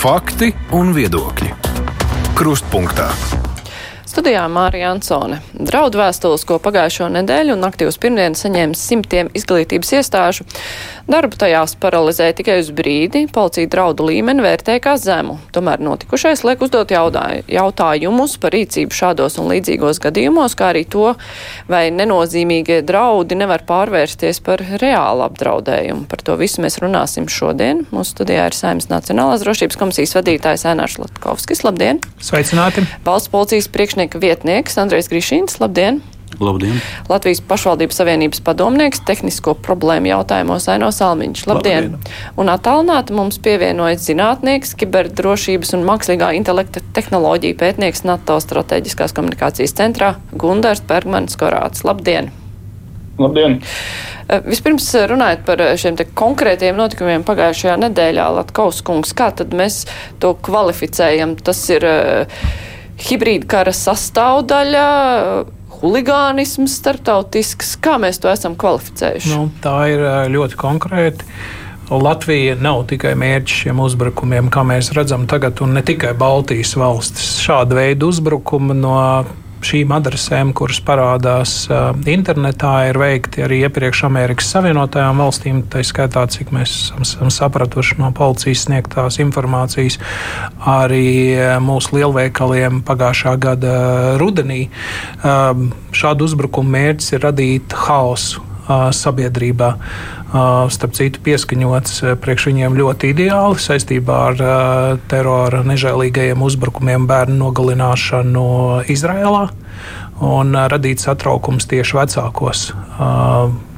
Fakti un viedokļi. Krustpunktā. Studijā Mārija Ansone. Draudu vēstules, ko pagājušo nedēļu un naktī uz pirmdienu saņēma simtiem izglītības iestāžu, darbu tajās paralizēja tikai uz brīdi. Policija draudu līmeni vērtēja kā zemu. Tomēr notikušais liek uzdot jautājumus par rīcību šādos un līdzīgos gadījumos, kā arī to, vai nenozīmīgie draudi nevar pārvērsties par reālu apdraudējumu. Par to visu mēs runāsim šodien. Mūsu studijā ir Saimnes Nacionālās drošības komisijas vadītājs Ēnārs Latkovskis. Labdien! Sveicināti! Valsts policijas priekšnieka vietnieks Andrejs Grišīns. Labdien! Labdien! Latvijas pašvaldības savienības padomnieks, tehnisko problēmu jautājumos Aino Salmiņš. Labdien! Labdien. Un attālināti mums pievienojas zinātnieks, kiberdrošības un mākslīgā intelekta tehnoloģija pētnieks NATO strateģiskās komunikācijas centrā Gundars Bergmanis Korāts. Labdien! Labdien! Eh, vispirms eh, runājot par eh, šiem konkrētiem notikumiem pagājušajā nedēļā, Latkauskungs, kā tad mēs to kvalificējam? Tas ir uh, hibrīda kara sastāvdaļa, huligānisms starptautisks. Kā mēs to esam kvalificējuši? Nu, tā ir ļoti konkrēti. Latvija nav tikai mērķis šiem uzbrukumiem, kā mēs redzam tagad, un ne tikai Baltijas valstis. Šāda veida uzbrukumi no šīm adresēm, kuras parādās uh, internetā, ir veikti arī iepriekš Amerikas Savienotajām valstīm. Tā skaitā, cik mēs esam sapratuši no policijas sniegtās informācijas, arī mūsu lielveikaliem pagājušā gada rudenī. Uh, šādu uzbrukumu mērķis ir radīt haosu sabiedrībā. Starp citu, pieskaņots priekš viņiem ļoti ideāli saistībā ar terora nežēlīgajiem uzbrukumiem, bērnu nogalināšanu Izrēlā un radīt satraukums tieši vecākos.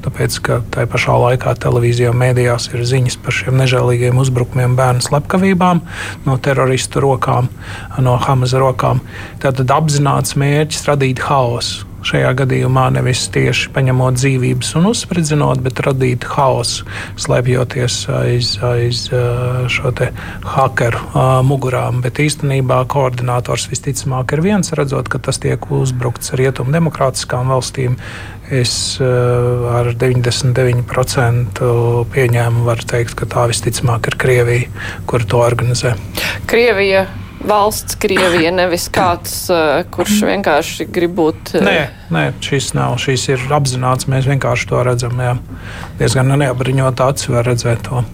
Tāpēc, ka tajā pašā laikā televīzijā un mēdījās ir ziņas par šiem nežēlīgiem uzbrukumiem, bērnu slepkavībām no teroristu rokām, no Hamas rokām. Tātad apzināts mērķis radīt haosu Šajā gadījumā nevis tieši paņemot dzīvības un uzspridzinot, bet radīt haosu, slēpjoties aiz, aiz šo hakeru mugurām. Bet īstenībā koordinators visticamāk ir viens, redzot, ka tas tiek uzbrukts rietumu demokrātiskām valstīm. Es ar 99% pieņēmumu varu teikt, ka tā visticamāk ir Krievija, kur to organizē. Krievija valsts Krievija, nevis kāds, eh, kurš vienkārši grib būt. Eh, nē, nē, šis nav. Šis ir apzināts. Mēs vienkārši to redzam. Jā. Diezgan neapbruņot acis var redzēt to.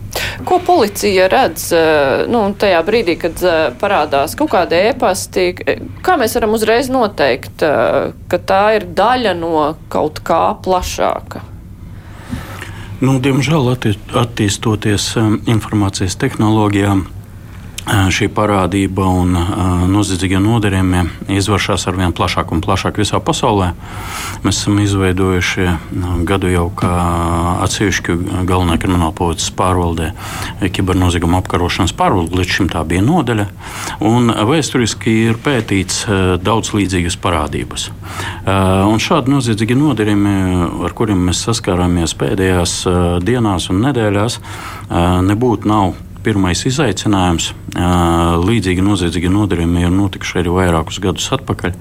Ko policija redz eh, nu, tajā brīdī, kad parādās kaut kāda ēpasti? Kā mēs varam uzreiz noteikt, ka tā ir daļa no kaut kā plašāka? Nu, diemžēl attīstoties informācijas tehnoloģijām, šī parādība un noziedzīgie nodarījumi izvēršas ar vien plašāk un plašāk visā pasaulē. Mēs esam izveidojuši gadu jau kā atsevišķu galvenā krimināla policijas pārvaldē kibernozieguma apkarošanas pārvalde. Līdz šim tā bija nodaļa. Un vēsturiski ir pētīts daudz līdzīgas parādības. Un šādi noziedzīgi nodarījumi, ar kuriem mēs saskārāmies pēdējās dienās un nedēļās, nebūtu nav pirmais izaicinājums. Līdzīgi noziedzīgi nodarījumi ir notikuši arī vairākus gadus atpakaļ.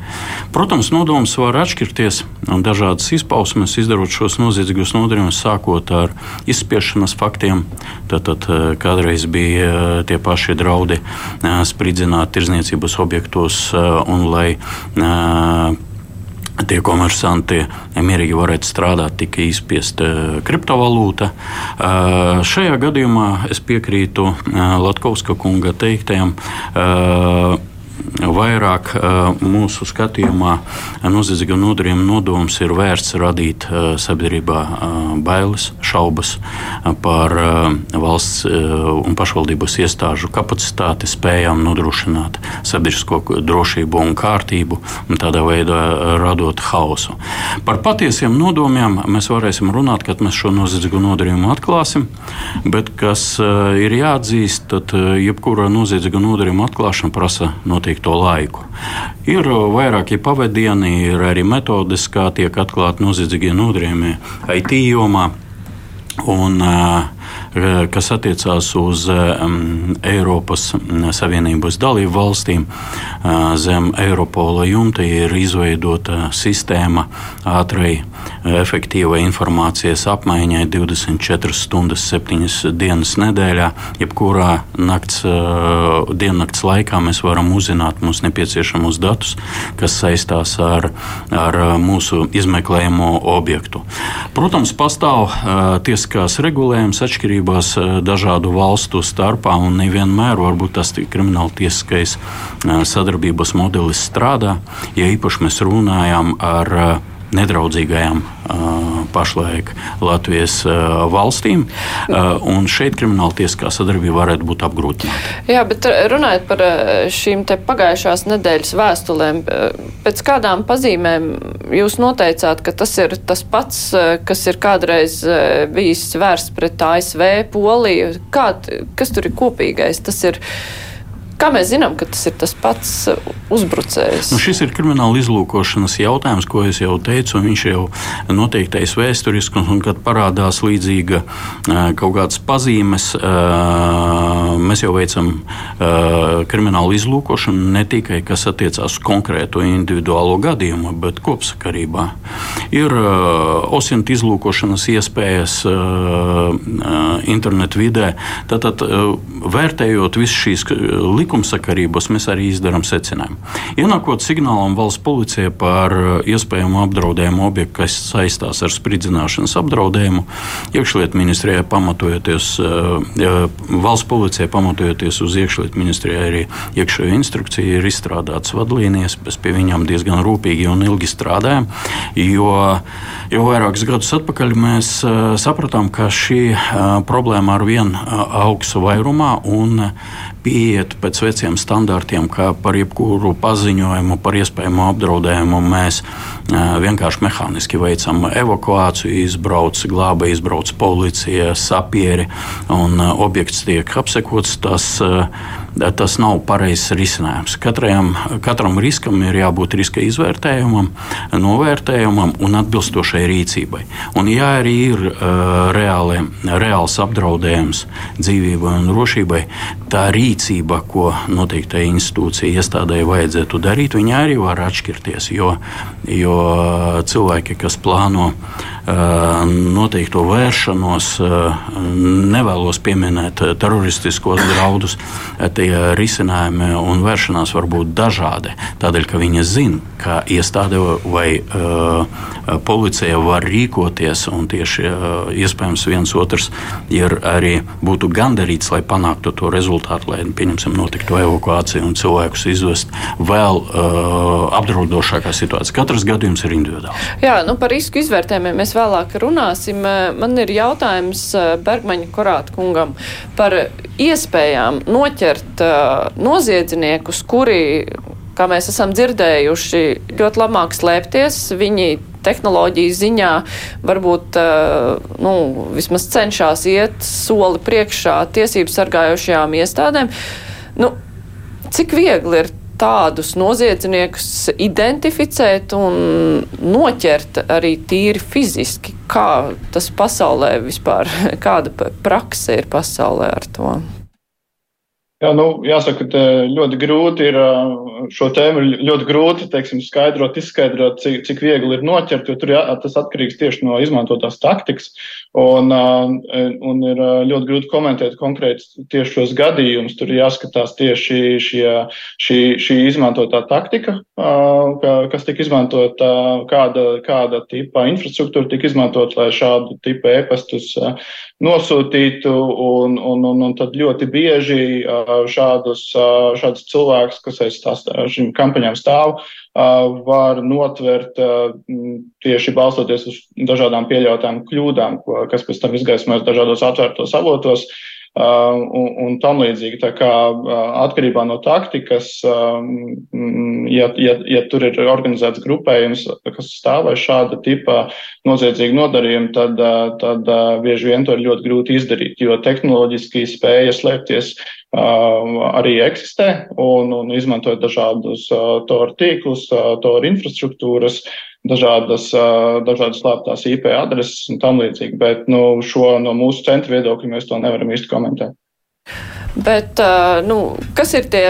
Protams, nodoms var atšķirties un dažādas izpausmes, izdarot šos noziedzīgos nodarījumus, sākot ar izspiešanas faktiem. Tad, tad kādreiz bija tie paši draudi spridzināt tirzniecības objektos un lai tie komersanti mierīgi varētu strādāt, tika izspiesta eh, kriptovalūta. Eh, šajā gadījumā es piekrītu eh, Latkovska kunga teiktajam vairāk mūsu skatījumā noziedzīga nodarījuma nodoms ir vērsts radīt sabiedrībā bailes, šaubas par valsts un pašvaldības iestāžu kapacitāti, spējām nodrošināt sabiedrisko drošību un kārtību, un tādā veidā radot hausu. Par patiesiem nodomiem mēs varēsim runāt, kad mēs šo noziedzīgo nodarījumu atklāsim, bet kas ir jāatzīst, tad jebkura noziedzīga nodarījuma atklāšana prasa noteikto laiku. Ir vairākie pavadieni, ir arī metodes, kā tiek atklāti noziedzīgie nodarījumi IT jomā. Un, kas attiecās uz Eiropas Savienības dalību valstīm, zem Eiropola jumta ir izveidota sistēma ātrai efektīvai informācijas apmaiņai 24 stundas, 7 dienas nedēļā. Jebkurā nakts, diennakts laikā mēs varam uzzināt mums nepieciešamos datus, kas saistās ar, ar mūsu izmeklējamo objektu. Protams, pastāv tiesiskās regulējums atšķirībās dažādu valstu starpā, un nevienmēr tas krimināla tiesiskais sadarbības modelis strādā. Ja īpaši mēs runājam ar nedraudzīgajām pašlaik Latvijas valstīm. Un šeit krimināla tiesiskā sadarbība varētu būt apgrūtināta. Jā, bet runājot par šīm pagājušās nedēļas vēstulēm, pēc kādām pazīmēm jūs noteicāt, ka tas ir tas pats, kas ir kādreiz bijis vērsts pret ASV, Poliju? Kā, kas tur ir kopīgais? Tas ir Kā mēs zinām, ka tas ir tas pats uzbrucējs? Nu, šis ir krimināla izlūkošanas jautājums, ko es jau teicu. Viņš jau noteiktais vēsturisks, un kad parādās līdzīga kaut kādas pazīmes, mēs jau veicam kriminālu izlūkošanu ne tikai kas attiecās uz konkrēto individuālo gadījumu, bet kopsakarībā. Ir osinta izlūkošanas iespējas internetu vidē. Tātad, vērtējot visu šīs likumības, likumsakarībos mēs arī izdarām secinājumu. Ienākot signālam valsts policijai par uh, iespējamu apdraudējumu objektu, kas saistās ar spridzināšanas apdraudējumu, iekšlietu ministrijai pamatojoties, uh, valsts policijai pamatojoties uz iekšlietu ministrijai arī iekšējo instrukciju, ir izstrādātas vadlīnijas. Mēs pie viņām diezgan rūpīgi un ilgi strādājam, jo jau vairākus gadus atpakaļ mēs uh, sapratām, ka šī problēma ar vienu augs vairumā un pieiet pēc veciem standartiem, kā par jebkuru paziņojumu par iespējamo apdraudējumu mēs vienkārši mehāniski veicam evakuāciju, izbrauc, glāba, izbrauc policija, sapieri un objekts tiek apsekots. Tas, tas nav pareizs risinājums. Katram, katram riskam ir jābūt riska izvērtējumam, novērtējumam un atbilstošai rīcībai. Un, ja arī ir uh, reāli, reāls apdraudējums dzīvībai un drošībai, tā rīcība, ko noteiktai institūcijai iestādēji vajadzētu darīt, viņa arī var atšķirties. Jo, jo cilvēki, kas plāno noteikto vēršanos, nevēlos pieminēt teroristiskos draudus, tie risinājumi un vēršanās var būt dažādi. Tādēļ, ka viņi zina, ka iestāde vai policija var rīkoties, un tieši iespējams viens otrs ir arī būtu gandarīts, lai panāktu to rezultātu, lai, pieņemsim, notiktu evakuācija un cilvēkus izvest vēl apdraudošākā situācijā. Katrs gadījums ir individuāls. Jā, nu par risku izvērtējumiem mēs vēlāk runāsim. Man ir jautājums Bergmaņa Korāta kungam par iespējām noķert noziedzniekus, kuri, kā mēs esam dzirdējuši, ļoti labāk slēpties. Viņi tehnoloģijas ziņā varbūt nu, vismaz cenšas iet soli priekšā tiesību sargājošajām iestādēm. Nu, cik viegli ir tādus noziedzniekus identificēt un noķert arī tīri fiziski? Kā tas pasaulē vispār, kāda prakse ir pasaulē ar to? Jā, nu, jāsaka, ka ļoti grūti ir šo tēmu, ļoti grūti teiksim, skaidrot, izskaidrot, cik, cik viegli ir noķert, jo tur jā, tas atkarīgs tieši no izmantotās taktikas. Un, un ir ļoti grūti komentēt konkrēti tieši šos gadījumus. Tur jāskatās tieši šie, šī, šī izmantotā taktika, kas tika izmantota, kāda, kāda tipa infrastruktūra tika izmantot, lai šādu tipu e-pastus nosūtītu. Un, un, un, un tad ļoti bieži šādus, šādus cilvēkus, kas aiz šīm kampaņām stāv, var notvert tieši balstoties uz dažādām pieļautām kļūdām, kas pēc tam izgaismojas dažādos atvērtos avotos. Uh, un, un tam līdzīgi. Tā kā uh, atkarībā no taktikas, um, ja, ja, ja tur ir organizēts grupējums, kas stāv aiz šāda tipa noziedzīga nodarījuma, tad, uh, tad bieži vien to ir ļoti grūti izdarīt, jo tehnoloģiski spēja slēpties arī eksistē un, un izmantojot dažādus toru tīklus, toru infrastruktūras, dažādas, dažādas slēptās IP adreses un tam līdzīgi. Bet nu, šo no mūsu centra viedokļa mēs to nevaram īsti komentēt. Bet, nu, kas ir tie,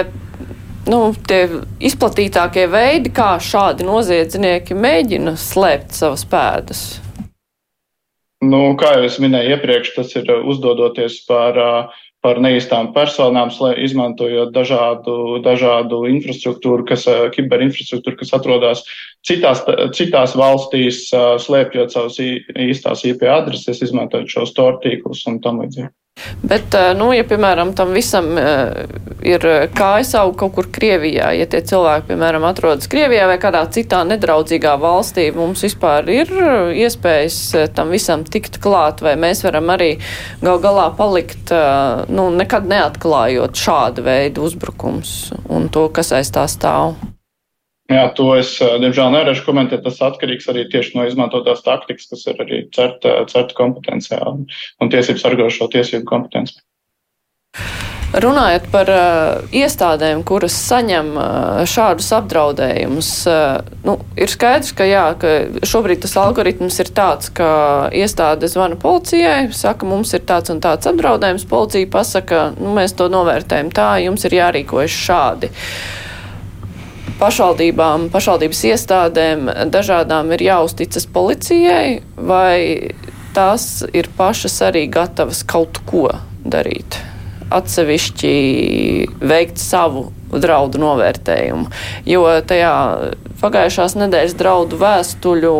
nu, tie izplatītākie veidi, kā šādi noziedznieki mēģina slēpt savas pēdas? Nu, kā jau es minēju iepriekš, tas ir uzdodoties par, par neīstām personām, izmantojot dažādu, dažādu infrastruktūru, kas, kiberinfrastruktūru, kas atrodas citās, citās valstīs, slēpjot savus īstās IP adreses, izmantojot šos tortīklus un tam līdzīgi. Bet, eh, nu, ja, piemēram, tam visam eh, ir kājas aug kaut kur Krievijā, ja tie cilvēki, piemēram, atrodas Krievijā vai kādā citā nedraudzīgā valstī, mums vispār ir iespējas eh, tam visam tikt klāt, vai mēs varam arī gal galā palikt, nu, nekad neatklājot šādu veidu uzbrukums un to, kas aiz tā stāv. Jā, to es, diemžēl, nevarēšu komentēt. Tas atkarīgs arī tieši no izmantotās taktikas, kas ir arī certa, certa kompetencijā un, un tiesības sargošo tiesību kompetenci. Runājot par uh, iestādēm, kuras saņem uh, šādus apdraudējumus, uh, nu, ir skaidrs, ka, jā, ka šobrīd tas algoritms ir tāds, ka iestāde zvana policijai, saka, mums ir tāds un tāds apdraudējums, policija pasaka, nu, mēs to novērtējam tā, jums ir jārīkojas šādi. Uh, pašvaldībām, pašvaldības iestādēm dažādām ir jāuzticas policijai, vai tās ir pašas arī gatavas kaut ko darīt? Atsevišķi veikt savu draudu novērtējumu. Jo tajā pagājušās nedēļas draudu vēstuļu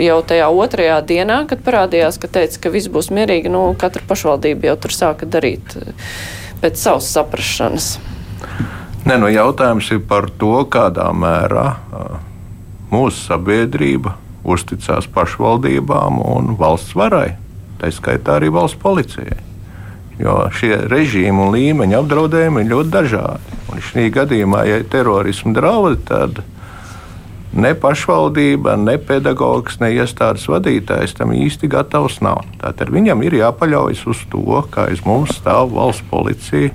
jau tajā otrajā dienā, kad parādījās, ka teica, ka viss būs mierīgi, nu, katra pašvaldība jau tur sāka darīt pēc savas saprašanas. Ne, nu, jautājums ir par to, kādā mērā mūsu sabiedrība uzticās pašvaldībām un valsts varai, tā skaitā arī valsts policijai. Jo šie režīmi un līmeņa apdraudējumi ir ļoti dažādi. Un šī gadījumā, ja ir terorisma draudi, tad ne pašvaldība, ne pedagogs, ne iestādes vadītājs tam īsti gatavs nav. Tātad viņam ir jāpaļaujas uz to, ka aiz mums stāv valsts policija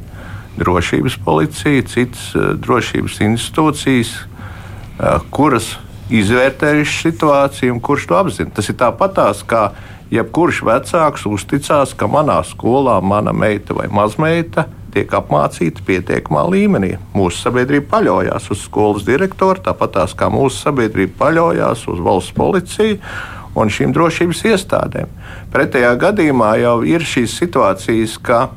drošības policija, citas uh, drošības institūcijas, uh, kuras izvērtējuši situāciju un kurš to apzina. Tas ir tāpatās, kā jebkurš vecāks uzticās, ka manā skolā mana meita vai mazmeita tiek apmācīta pietiekamā līmenī. Mūsu sabiedrība paļaujas uz skolas direktoru, tāpat kā mūsu sabiedrība paļaujas uz valsts policiju un šīm drošības iestādēm. Pretējā gadījumā jau ir šīs situācijas, ka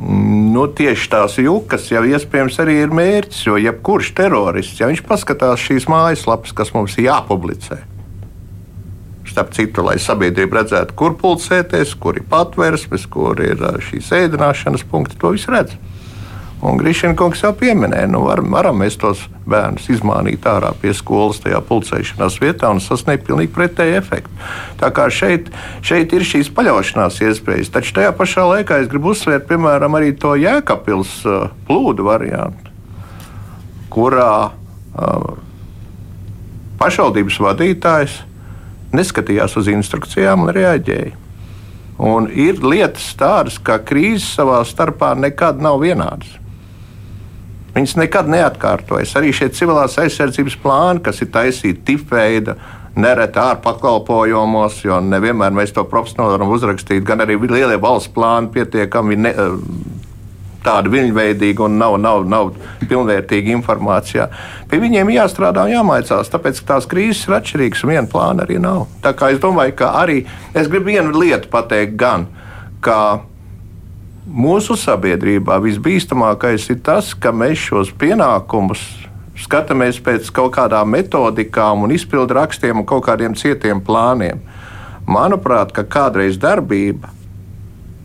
Nu, tieši tās jukas jau iespējams arī ir mērķis, jo jebkurš terorists, ja viņš paskatās šīs mājaslapas, kas mums ir jāpublicē, starp citu, lai sabiedrība redzētu, kur pulcēties, kur ir patvērsmes, kur ir šīs ēdināšanas punkti, to visu redzēt. Un Grīšana kungs jau pieminēja, nu var, varam mēs tos bērnus izmānīt ārā pie skolas, tajā pulcēšanās vietā un sasniegt pilnīgi pretēju efektu. Tā kā šeit, šeit ir šīs paļaušanās iespējas, taču tajā pašā laikā es gribu uzsvērt, piemēram, arī to jēkapils uh, plūdu variantu, kurā uh, pašvaldības vadītājs neskatījās uz instrukcijām un reaģēja. Un ir lietas tādas, ka krīzes savā starpā nekad nav vienādas. Viņas nekad neatkārtojas. Arī šie civilās aizsardzības plāni, kas ir taisīti tipveida, nereti ārpakalpojumos, jo nevienmēr mēs to profesionāli varam uzrakstīt, gan arī lielie valsts plāni pietiekami ne, tāda viļņveidīga un nav, nav, nav pilnvērtīga informācijā. Pie viņiem jāstrādā un jāmaicās, tāpēc ka tās krīzes ir atšķirīgas un viena plāna arī nav. Tā kā es domāju, ka arī es gribu vienu lietu pateikt gan, ka mūsu sabiedrībā visbīstamākais ir tas, ka mēs šos pienākumus skatāmies pēc kaut kādām metodikām un izpildu rakstiem un kaut kādiem cietiem plāniem. Manuprāt, ka kādreiz darbība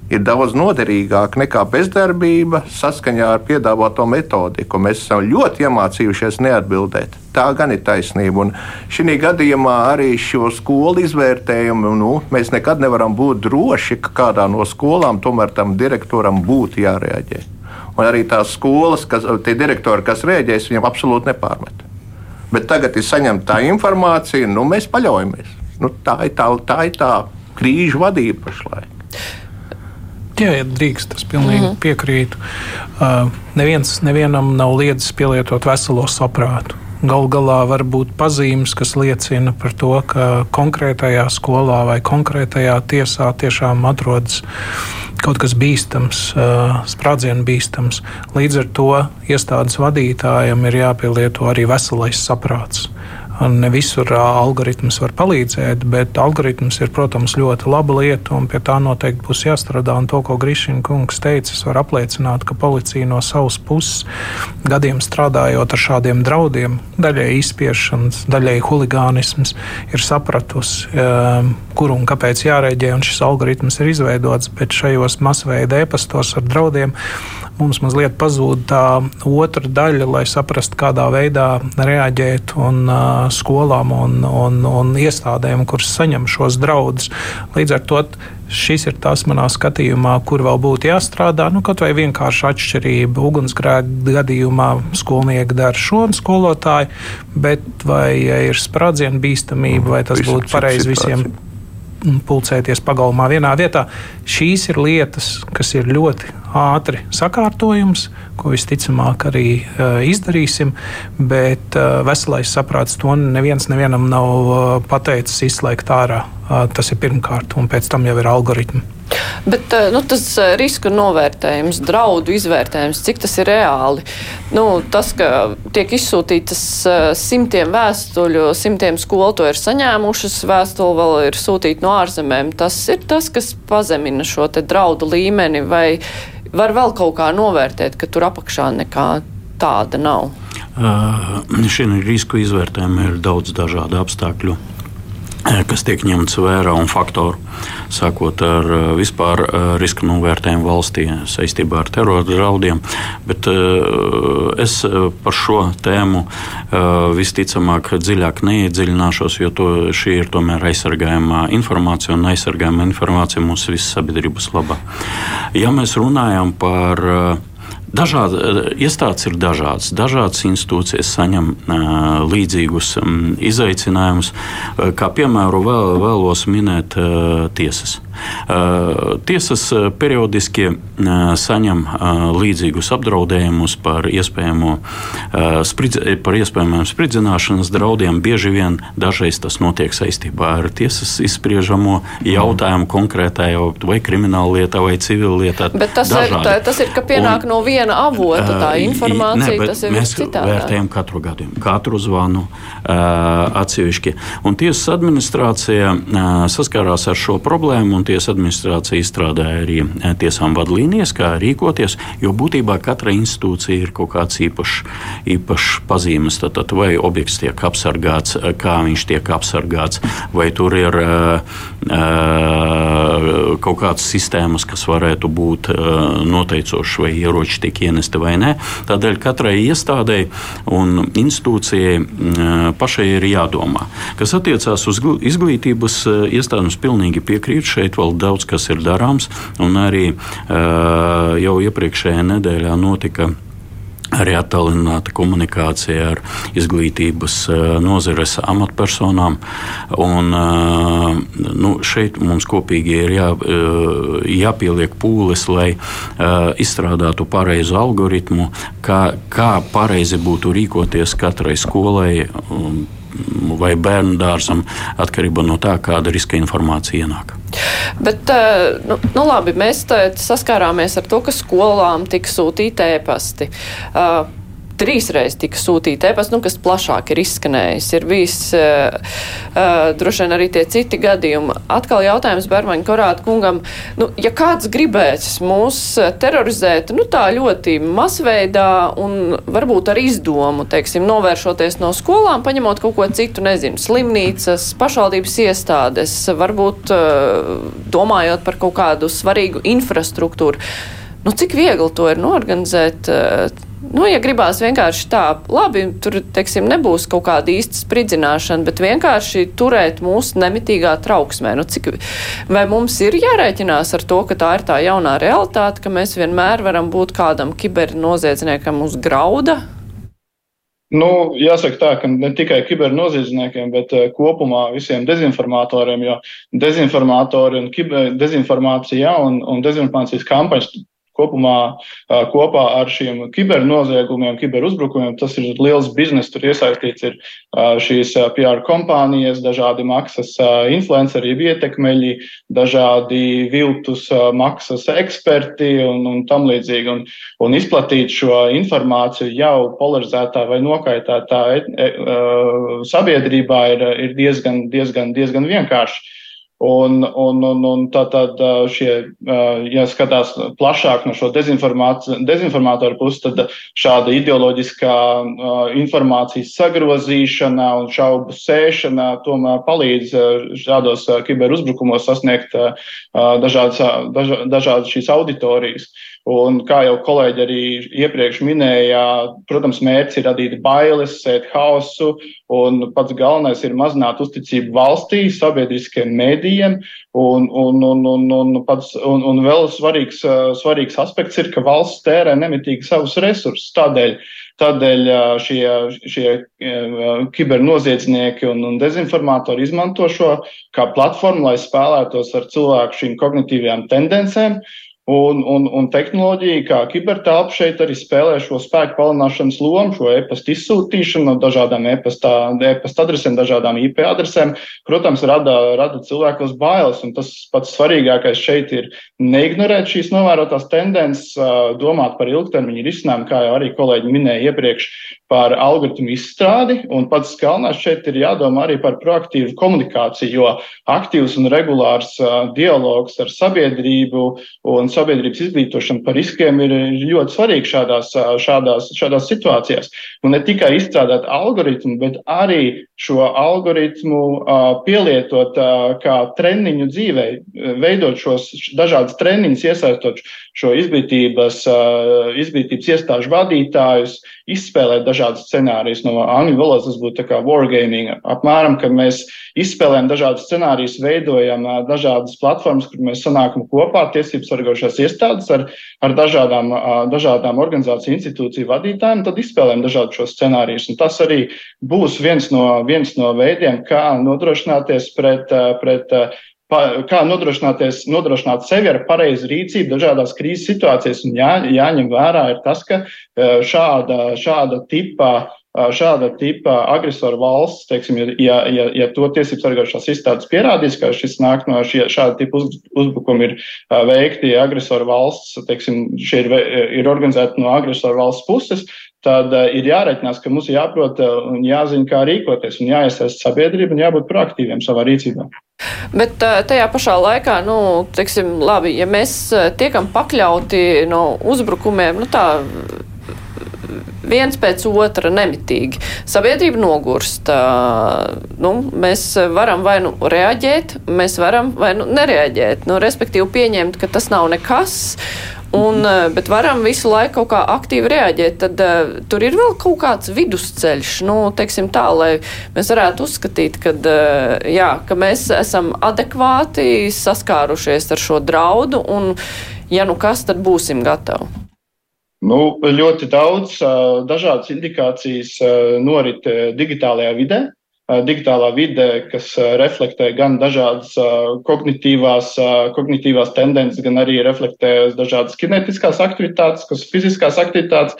ir daudz noderīgāka nekā bezdarbība saskaņā ar piedāvāto metodiku. Mēs esam ļoti iemācījušies neatbildēt. Tā gan ir taisnība. Un šī gadījumā arī šo skolu izvērtējumu nu, mēs nekad nevaram būt droši, ka kādā no skolām tomēr tam direktoram būtu jārēģē. Un arī tās skolas, kas, tie direktori, kas rēģēs, viņam absolūti nepārmet. Bet tagad ir saņemta tā informācija, nu mēs paļaujamies. Nu, tā ir tā, tā, ir tā krīžu vadība pašlaik. Jā, ja drīkst, es pilnīgi mm -hmm. piekrītu. Uh, neviens nevienam nav liedzis pielietot veselo saprātu. Galu galā var būt pazīmes, kas liecina par to, ka konkrētajā skolā vai konkrētajā tiesā tiešām atrodas kaut kas bīstams, sprādzienu bīstams. Līdz ar to iestādes vadītājam ir jāpielieto arī veselais saprāts Ne visur algoritms var palīdzēt, bet algoritms ir, protams, ļoti laba lieta, un pie tā noteikti būs jāstrādā. Un to, ko Grišina kungs teica, es varu apliecināt, ka policija no savas puses gadiem strādājot ar šādiem draudiem, daļai izspiešanas, daļai huligānisms, ir sapratusi, kur un kāpēc jārēģē, un šis algoritms ir izveidots, bet šajos masveida e-pastos ar draudiem mums mazliet pazūd tā otra daļa, lai saprastu, kādā veidā reaģēt un uh, skolām un, un, un iestādēm, kuras saņem šos draudus. Līdz ar to šis ir tas manā skatījumā, kur vēl būtu jāstrādā. Nu, kaut vai vienkārši atšķirība ugunsgrēka gadījumā skolnieki dara šo skolotāju, bet vai ja ir sprādzienu bīstamība, vai tas būtu pareizi visiem pulcēties pagalmā vienā vietā. Šīs ir lietas, kas ir ļoti ātri sakārtojums, ko visticamāk arī uh, izdarīsim, bet uh, veselais saprāts to neviens nevienam nav uh, pateicis izslēgt ārā. Tas ir pirmkārt, un pēc tam jau ir algoritmi. Bet nu, tas risku novērtējums, draudu izvērtējums, cik tas ir reāli. Nu, tas, ka tiek izsūtītas simtiem vēstuļu, simtiem skolu to ir saņēmušas, vēstuli vēl ir sūtīta no ārzemēm, tas ir tas, kas pazemina šo draudu līmeni vai var vēl kaut kā novērtēt, ka tur apakšā nekā tāda nav? Uh, Šī risku izvērtējuma ir daudz dažādu apstākļu kas tiek ņemts vērā un faktoru, sākot ar vispār riska novērtējumu valstī saistībā ar terora draudiem. Bet es par šo tēmu visticamāk dziļāk neiedziļināšos, jo to, šī ir tomēr aizsargājama informācija un aizsargājama informācija mūsu visas sabiedrības labā. Ja mēs runājam par Dažādi eh, iestādes ir dažādas. Dažādas institūcijas saņem uh, līdzīgus um, izaicinājumus. Uh, kā piemēru vēl, vēlos minēt tiesas. Uh, tiesas periodiski uh, saņem līdzīgus apdraudējumus par, iespējamo, par iespējamiem spridzināšanas draudiem. Bieži vien dažreiz tas notiek saistībā ar tiesas izspriežamo jautājumu konkrētai vai krimināla lietā vai civila lietā. Bet tas dažādi. ir, tā, tas ir, ka pienāk Un, no viena avota tā informācija, ne, tas ir mēs citādā. vērtējam katru gadījumu, katru zvanu atsevišķi. Un tiesas administrācija saskārās ar šo problēmu tiesa administrācija izstrādāja arī eh, tiesām vadlīnijas, kā rīkoties, jo būtībā katra institūcija ir kaut kāds īpašs, īpašs pazīmes. Tad, tad vai objekts tiek apsargāts, eh, kā viņš tiek apsargāts, vai tur ir uh, kaut kādas sistēmas, kas varētu būt noteicošas, vai ieroči tiek ienesti vai nē. Tādēļ katrai iestādei un institūcijai uh, pašai ir jādomā. Kas attiecās uz izglītības iestādēm, pilnīgi piekrītu šeit šeit vēl daudz kas ir darāms, un arī uh, jau iepriekšējā nedēļā notika arī attālināta komunikācija ar izglītības nozares amatpersonām. Un, nu, šeit mums kopīgi ir jā, jāpieliek pūles, lai izstrādātu pareizu algoritmu, kā, kā pareizi būtu rīkoties katrai skolai vai bērnu dārzam, atkarībā no tā, kāda riska informācija ienāk. Bet, eh, nu, nu labi, mēs saskārāmies ar to, ka skolām tika sūtīti ēpasti. Uh, trīsreiz tika sūtīta e-pasta, nu, kas plašāk ir izskanējis. Ir bijis uh, uh, droši vien arī tie citi gadījumi. Atkal jautājums Bermaņa Korāta kungam, nu, ja kāds gribēs mūs terorizēt, nu, tā ļoti masveidā un varbūt ar izdomu, teiksim, novēršoties no skolām, paņemot kaut ko citu, nezinu, slimnīcas, pašvaldības iestādes, varbūt uh, domājot par kaut kādu svarīgu infrastruktūru. Nu, cik viegli to ir norganizēt? Uh, Nu, ja gribās vienkārši tā, labi, tur, teiksim, nebūs kaut kāda īsta spridzināšana, bet vienkārši turēt mūsu nemitīgā trauksmē. Nu, cik, vai mums ir jārēķinās ar to, ka tā ir tā jaunā realitāte, ka mēs vienmēr varam būt kādam kibernoziedzniekam uz grauda? Nu, jāsaka tā, ka ne tikai kibernoziedzniekiem, bet uh, kopumā visiem dezinformatoriem, jo dezinformatori un kiber, dezinformācija un, un dezinformācijas kampaņas kopumā kopā ar šiem kibernoziegumiem, kiberuzbrukumiem. Tas ir liels biznes, tur iesaistīts ir šīs PR kompānijas, dažādi maksas influenceri, ietekmeļi, dažādi viltus maksas eksperti un, un tam līdzīgi. Un, un izplatīt šo informāciju jau polarizētā vai nokaitētā e, sabiedrībā ir, ir diezgan, diezgan, diezgan vienkārši. Un, un, un, un tā tad šie, ja skatās plašāk no šo dezinformātoru puses, tad šāda ideoloģiskā informācijas sagrozīšana un šaubu sēšana tomēr palīdz šādos kiberuzbrukumos sasniegt dažādas, dažādas šīs auditorijas. Un, kā jau kolēģi arī iepriekš minēja, protams, mērķis ir radīt bailes, sēt hausu, un pats galvenais ir mazināt uzticību valstī, sabiedriskiem mēdījiem, un, un, un, un, un, pats, un, un vēl svarīgs, svarīgs aspekts ir, ka valsts tērē nemitīgi savus resursus. Tādēļ, tādēļ šie, šie kibernoziedznieki un, un dezinformatori izmanto šo kā platformu, lai spēlētos ar cilvēku šīm kognitīvajām tendencēm Un, un, un tehnoloģija, kā kibertelpa, šeit arī spēlē šo spēku palielināšanas lomu, šo e-pasta izsūtīšanu no dažādām e-pasta e adresēm, dažādām IP adresēm. Protams, rada, rada cilvēkos bailes, un tas pats svarīgākais šeit ir neignorēt šīs novērotās tendences, domāt par ilgtermiņa risinājumu, kā jau arī kolēģi minēja iepriekš, par algoritmu izstrādi, un pats galvenais šeit ir jādomā arī par proaktīvu komunikāciju, jo aktīvs un regulārs dialogs ar sabiedrību un sabiedrības izglītošana par riskiem ir ļoti svarīgs šādās, šādās, šādās situācijās. Un ne tikai izstrādāt algoritmu, bet arī šo algoritmu pielietot kā treniņu dzīvē, veidot šos dažādas treniņus, iesaistot šo izglītības, izglītības iestāžu vadītājus, izspēlēt dažādus scenārijus. No angļu valodas tas būtu kā wargaming. Apmēram, kad mēs izspēlējam dažādus scenārijus, veidojam dažādas platformas, kur mēs sanākam kopā, tiesības sargošās iestādes ar, ar dažādām, dažādām organizāciju institūciju vadītājiem, tad izspēlējam dažādus šos scenārijus. Un tas arī būs viens no, viens no veidiem, kā nodrošināties pret, pret kā nodrošināt sevi ar pareizu rīcību dažādās krīzes situācijās. Un jā, jāņem vērā ir tas, ka šāda, šāda tipa šāda tipa agresoru valsts, teiksim, ja, ja, ja to tiesību sargājušās izstādes pierādīs, ka šis nāk no šie, šāda tipa uz, uzbrukumi ir veikti agresoru valsts, teiksim, šie ir, ir organizēti no agresoru valsts puses, tad ir jāreikinās, ka mums jāprot un jāzina, kā rīkoties un jāiesaist sabiedrība un jābūt proaktīviem savā rīcībā. Bet tajā pašā laikā, nu, teiksim, labi, ja mēs tiekam pakļauti no uzbrukumiem, nu tā viens pēc otra nemitīgi. Sabiedrība nogurst. Nu, mēs varam vai nu reaģēt, mēs varam vai nu nereaģēt. Nu, respektīvi pieņemt, ka tas nav nekas. Un, bet varam visu laiku kaut kā aktīvi reaģēt. Tad uh, tur ir vēl kaut kāds vidusceļš, nu, teiksim tā, lai mēs varētu uzskatīt, ka, uh, jā, ka mēs esam adekvāti saskārušies ar šo draudu un, ja nu kas, tad būsim gatavi. Nu, ļoti daudz dažādas indikācijas norit digitālajā vidē. Digitālā vide, kas reflektē gan dažādas kognitīvās, kognitīvās tendences, gan arī reflektē dažādas kinetiskās aktivitātes, kas fiziskās aktivitātes.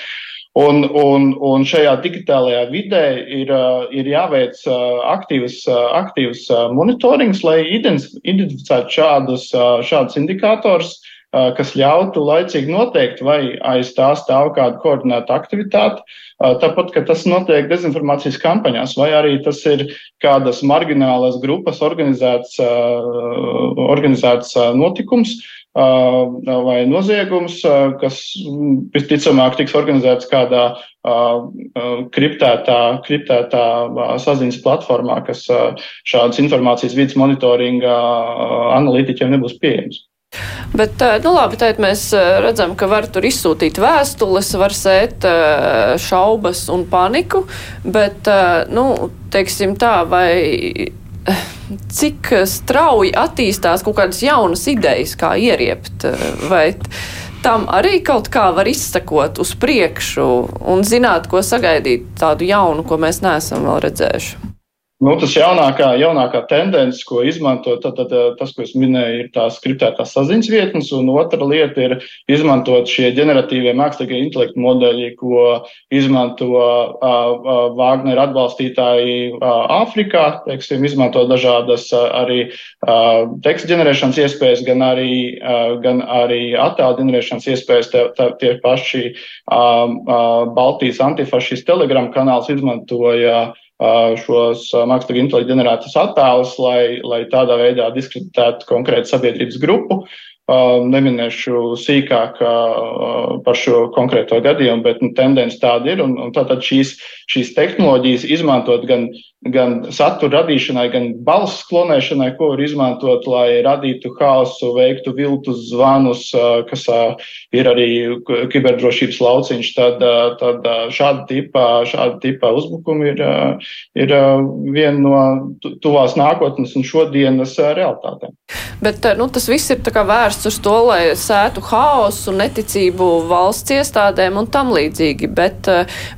Un, un, un šajā digitālajā vidē ir, ir jāveic aktīvs, aktīvs monitorings, lai identificētu šādus, šādus indikātorus, kas ļautu laicīgi noteikt, vai aiz tā stāv kāda koordinēta aktivitāte, tāpat, ka tas notiek dezinformācijas kampaņās, vai arī tas ir kādas marginālas grupas organizēts, organizēts notikums, vai noziegums, kas visticamāk tiks organizēts kādā kriptētā, kriptētā saziņas platformā, kas šādas informācijas vidas monitoringa analītiķiem nebūs pieejams. Bet, nu labi, tad mēs redzam, ka var tur izsūtīt vēstules, var sēt šaubas un paniku, bet, nu, teiksim tā, vai cik strauji attīstās kaut kādas jaunas idejas, kā ieriept, vai tam arī kaut kā var izsakot uz priekšu un zināt, ko sagaidīt tādu jaunu, ko mēs neesam vēl redzējuši? Nu, tas jaunākā, jaunākā tendence, ko izmanto, tad, tad, tas, ko es minēju, ir tās skriptētās saziņas vietnes, un otra lieta ir izmantot šie ģeneratīvie mākslīgie intelektu modeļi, ko izmanto Vāgnera atbalstītāji Āfrikā, teiksim, izmanto dažādas arī tekstu ģenerēšanas iespējas, gan arī, gan arī attēlu ģenerēšanas iespējas. Tie, tie paši Baltijas antifašistu telegram kanāls izmantoja šos mākslīgi intelektu ģenerētus attēlus, lai, lai tādā veidā diskreditētu konkrētu sabiedrības grupu. Neminēšu sīkāk par šo konkrēto gadījumu, bet nu, tendence tāda ir. Un, un tātad šīs, šīs tehnoloģijas izmantot gan gan satura radīšanai, gan balss klonēšanai, ko var izmantot, lai radītu haosu, veiktu viltus zvanus, kas ir arī kiberdrošības lauciņš, tad, tad šāda tipa, šāda tipa uzbrukumi ir, ir viena no tuvās nākotnes un šodienas realitātēm. Bet nu, tas viss ir vērsts uz to, lai sētu haosu, neticību valsts iestādēm un tam līdzīgi. Bet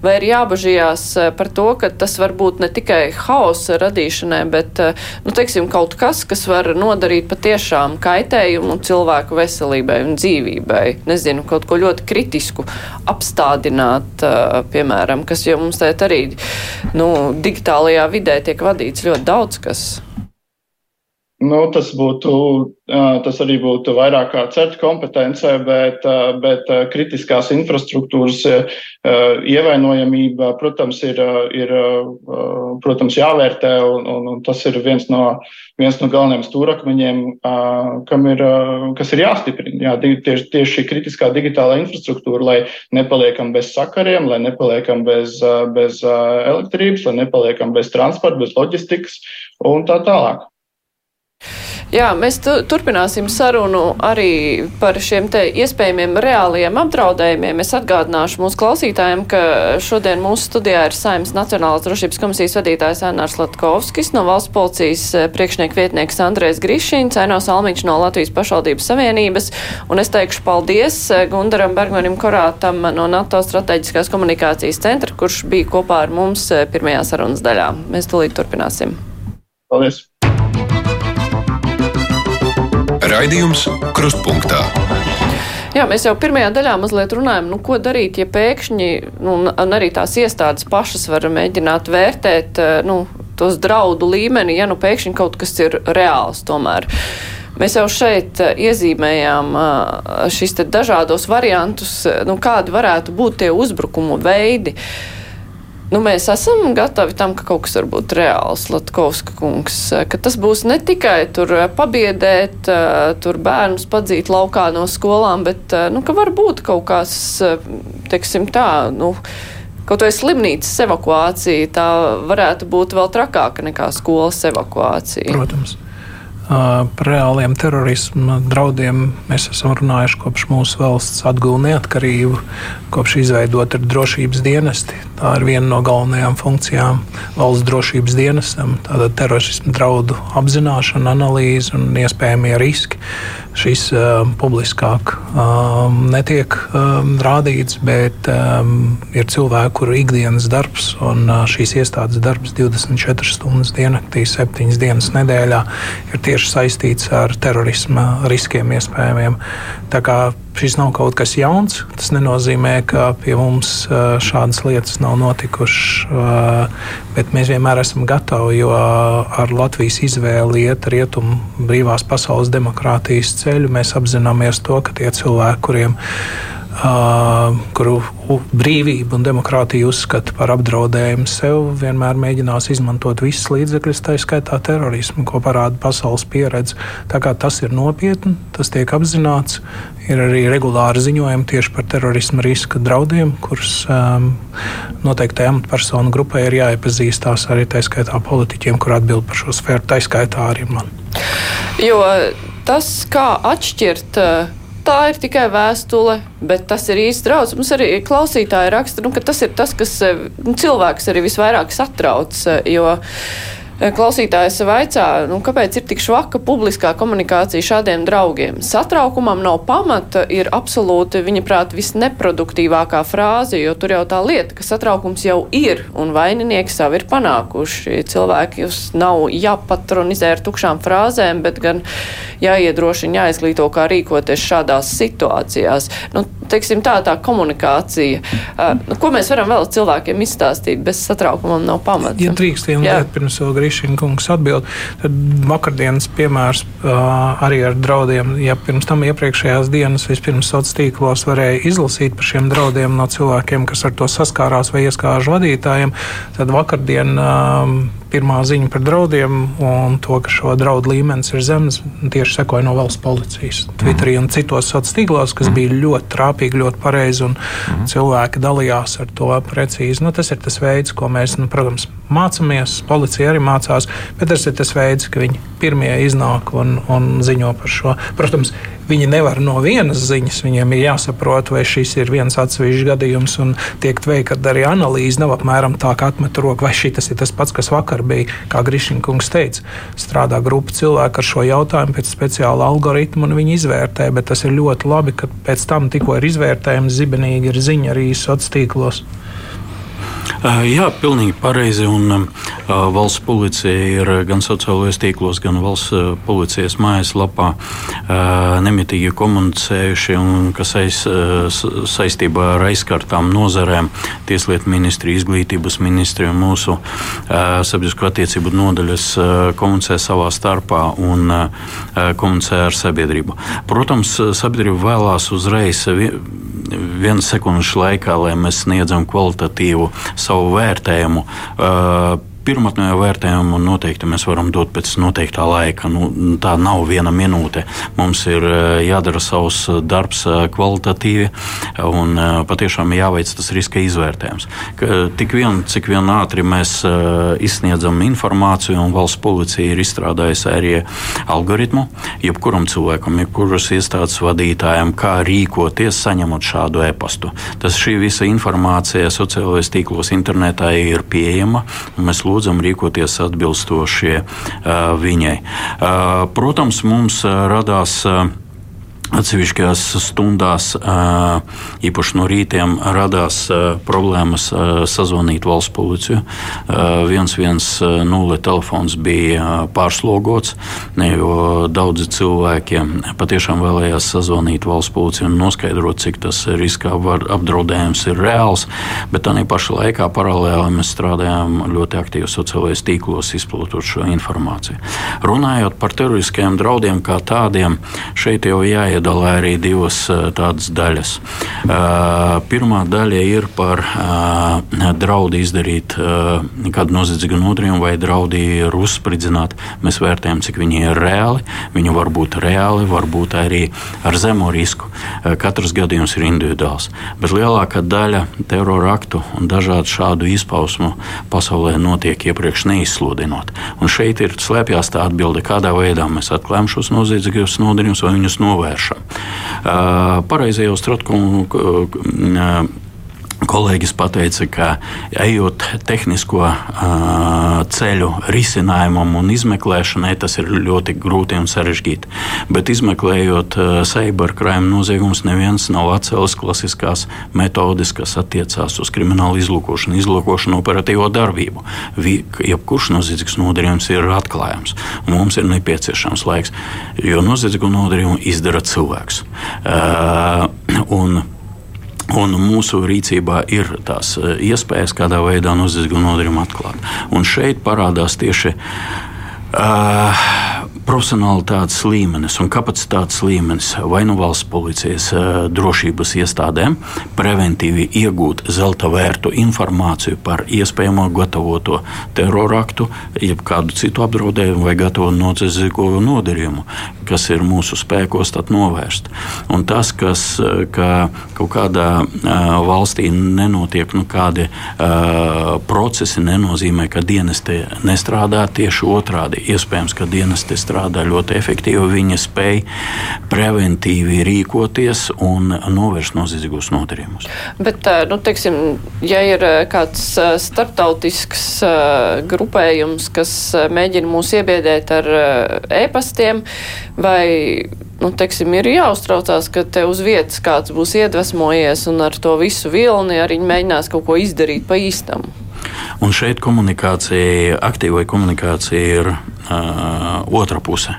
vai ir jābažījās par to, ka tas var būt ne tikai haosa radīšanai, bet, eh, nu, teiksim, kaut kas, kas var nodarīt patiešām kaitējumu cilvēku veselībai un dzīvībai. Nezinu, kaut ko ļoti kritisku apstādināt, eh, piemēram, kas jau mums tēt arī, nu, digitālajā vidē tiek vadīts ļoti daudz kas. Nu, tas, būtu, tas arī būtu vairāk kā certa kompetencē, bet, bet kritiskās infrastruktūras ievainojamība, protams, ir, ir protams, jāvērtē, un, un, un tas ir viens no, viens no galvenajiem stūrakmeņiem, ir, kas ir jāstiprina. Jā, tieši, tieši šī kritiskā digitālā infrastruktūra, lai nepaliekam bez sakariem, lai nepaliekam bez, bez elektrības, lai nepaliekam bez transporta, bez loģistikas un tā tālāk. Jā, mēs tu, turpināsim sarunu arī par šiem te iespējamiem reāliem apdraudējumiem. Es atgādināšu mūsu klausītājiem, ka šodien mūsu studijā ir Saimnes Nacionālās drošības komisijas vadītājs Ēnārs Latkovskis, no valsts policijas eh, priekšnieku vietnieks Andrēs Grišīns, Ainos Almiņš no Latvijas pašvaldības savienības, un es teikšu paldies eh, Gundaram Bergmanim Korātam no NATO strateģiskās komunikācijas centra, kurš bija kopā ar mums eh, pirmajā sarunas daļā. Mēs tūlīt turpināsim. Paldies! Raidījums Krustpunktā. Jā, mēs jau pirmajā daļā mazliet runājam, nu, ko darīt, ja pēkšņi, nu, un arī tās iestādes pašas var mēģināt vērtēt, eh, nu, tos draudu līmeni, ja nu pēkšņi kaut kas ir reāls tomēr. Mēs jau šeit eh, iezīmējām eh, šīs dažādos variantus, nu, kādi varētu būt tie uzbrukumu veidi. Uh, Nu, mēs esam gatavi tam, ka kaut kas var būt reāls, Latkovska kungs, ka tas būs ne tikai tur eh, pabiedēt, eh, tur bērnus padzīt laukā no skolām, bet, eh, nu, ka var būt kaut kāds, teiksim tā, nu, kaut vai slimnīcas evakuācija, tā varētu būt vēl trakāka nekā skolas evakuācija. Protams. Par reāliem terorisma draudiem mēs esam runājuši kopš mūsu valsts atgūta neatkarību, kopš izveidota drošības dienesti. Tā ir viena no galvenajām funkcijām valsts drošības dienestam. Tātad terorisma draudu apzināšana, analīze un iespējamie riski šis uh, publiskāk um, netiek um, rādīts, bet um, ir cilvēki, kuru ikdienas darbs un uh, šīs iestādes darbs 24 stundas diennaktī, 7 dienas nedēļā ir tieši saistīts ar terorisma riskiem iespējamiem. Tā kā šis nav kaut kas jauns, tas nenozīmē, ka pie mums šādas lietas nav notikušas, bet mēs vienmēr esam gatavi, jo ar Latvijas izvēli iet rietumu brīvās pasaules demokrātijas ceļu mēs apzināmies to, ka tie cilvēki, kuriem Uh, kuru brīvību un demokrātiju uzskata par apdraudējumu sev, vienmēr mēģinās izmantot visas līdzekļus, tā skaitā terorismu, ko parāda pasaules pieredze. Tā kā tas ir nopietni, tas tiek apzināts. Ir arī regulāri ziņojumi tieši par terorismu riska draudiem, kurus um, noteiktai amatpersonu grupai ir jāiepazīstās arī tā skaitā politiķiem, kur atbild par šo sfēru, tā skaitā arī man. Jo tas, kā atšķirt. Tā ir tikai vēstule, bet tas ir īsts draudz. Mums arī klausītāji raksta, nu, ka tas ir tas, kas nu, cilvēks arī visvairāk satrauc. Jo Eh, klausītājs vaicā, nu, kāpēc ir tik švaka publiskā komunikācija šādiem draugiem? Satraukumam nav pamata, ir absolūti, viņa prāt, visneproduktīvākā frāze, jo tur jau tā lieta, ka satraukums jau ir un vaininieki savu ir panākuši. Cilvēki jūs nav jāpatronizē ar tukšām frāzēm, bet gan jāiedrošina, jāizglīto, kā rīkoties šādās situācijās. Nu, teiksim, tā tā komunikācija. Uh, nu, ko mēs varam vēl cilvēkiem izstāstīt bez satraukumam nav pamata? Ja drīkst vienu lietu pirms vēl Grišina kungs atbild, tad vakardienas piemērs arī ar draudiem, ja pirms tam iepriekšējās dienas vispirms sociālos tīklos varēja izlasīt par šiem draudiem no cilvēkiem, kas ar to saskārās vai ieskāžu vadītājiem, tad vakardien pirmā ziņa par draudiem un to, ka šo draudu līmenis ir zems, tieši sekoja no valsts policijas. Twitterī un citos sociālos tīklos, kas bija ļoti trāpīgi, ļoti pareizi, un cilvēki dalījās ar to precīzi. Nu, tas ir tas veids, ko mēs, nu, protams, mācāmies. Policija arī mācās, bet tas ir tas veids, ka viņi pirmie iznāk un, un ziņo par šo. Protams, Viņi nevar no vienas ziņas, viņiem ir jāsaprot, vai šis ir viens atsevišķs gadījums, un tiek veikta arī analīze. Nav apmēram tā, ka atmet roku, vai šis ir tas pats, kas vakar bija, kā Grišņkungs teica. Strādā grupa cilvēku ar šo jautājumu pēc speciāla algoritma, un viņi izvērtē, bet tas ir ļoti labi, ka pēc tam tikko ir izvērtējums, zibenīgi ir ziņa arī sociālos tīklos. Jā, pilnīgi pareizi. Un, uh, valsts policija ir gan sociālajos tīklos, gan valsts policijas mājaslapā nemitīgi komunicējuši, un kas aiz, saistībā ar aizskartām nozarēm, Tieslietu ministrija, izglītības ministrija un mūsu sabiedrisko attiecību nodaļas komunicē savā starpā un komunicē ar sabiedrību. Protams, sabiedrība vēlās uzreiz vienas sekundes laikā, lai mēs sniedzam kvalitatīvu savu vērtējumu. Uh, pirmotnējo vērtējumu noteikti mēs varam dot pēc noteiktā laika. Nu, tā nav viena minūte. Mums ir eh, jādara savs eh, darbs eh, kvalitatīvi un patiešām jāveic tas riska izvērtējums. Tik vien, cik vien ātri mēs izsniedzam informāciju, un valsts policija ir izstrādājusi arī algoritmu, jebkuram cilvēkam, jebkuras iestādes vadītājam, kā rīkoties, saņemot šādu e-pastu. Tas šī visa informācija sociālajos tīklos internetā ir pieejama. Mēs lūdzam lūdzam rīkoties atbilstoši viņai. Protams, mums radās Atsevišķās stundās, īpaši no rītiem, radās problēmas sazvanīt valsts policiju. 110 telefons bija pārslogots, jo daudzi cilvēki patiešām vēlējās sazvanīt valsts policiju un noskaidrot, cik tas riska apdraudējums ir reāls. Bet tā pašā laikā paralēli mēs strādājām ļoti aktīvi sociālajos tīklos, izplatot šo informāciju. Runājot par teroriskajiem draudiem kā tādiem, šeit jau jāiet jāiedala arī divas tādas daļas. Pirmā daļa ir par draudu izdarīt kādu noziedzīgu nodarījumu vai draudu ir uzspridzināt. Mēs vērtējam, cik viņi ir reāli. Viņi var būt reāli, varbūt arī ar zemu risku. Katrs gadījums ir individuāls. Bet lielākā daļa terora aktu un dažādu šādu izpausmu pasaulē notiek iepriekš neizsludinot. Un šeit ir slēpjas tā atbilde, kādā veidā mēs atklājam šos noziedzīgos nodarījumus vai viņus novēršam priekšā. Pareizi jau Strotkungs Kolēģis teica, ka ejot tehnisko uh, ceļu risinājumam un izmeklēšanai, tas ir ļoti grūti un sarežģīti. Bet izmeklējot uh, cyberkrājuma noziegumus, neviens nav atcēlis klasiskās metodes, kas attiecās uz kriminālu izlūkošanu, izlūkošanu, operatīvo darbību. Vi, jebkurš noziedzīgs nodarījums ir atklājams. Mums ir nepieciešams laiks, jo noziedzīgu nodarījumu izdara cilvēks. Uh, Un mūsu rīcībā ir tās e, iespējas, kādā veidā noziedzīgu nodarījumu atklāt. Un šeit parādās tieši uh, profesionālitātes līmenis un kapacitātes līmenis vai nu valsts policijas uh, drošības iestādēm preventīvi iegūt zelta vērtu informāciju par iespējamo gatavoto teroraktu, jeb kādu citu apdraudējumu vai gatavotu noziedzīgo nodarījumu kas ir mūsu spēkos, tad novērst. Un tas, kas ka kaut kādā valstī nenotiek nu, kādi procesi, nenozīmē, ka dienesti nestrādā tieši otrādi. Iespējams, ka dienesti strādā ļoti efektīvi, viņi spēj preventīvi rīkoties un novērst noziedzīgus nodarījumus. Bet, nu, teiksim, ja ir kāds starptautisks grupējums, kas mēģina mūs iebiedēt ar e-pastiem, vai nu, teiksim, ir jāuztraucās, ka te uz vietas kāds būs iedvesmojies un ar to visu vilni arī mēģinās kaut ko izdarīt pa īstam. Un šeit komunikācija, aktīvai komunikācija ir uh, otra puse.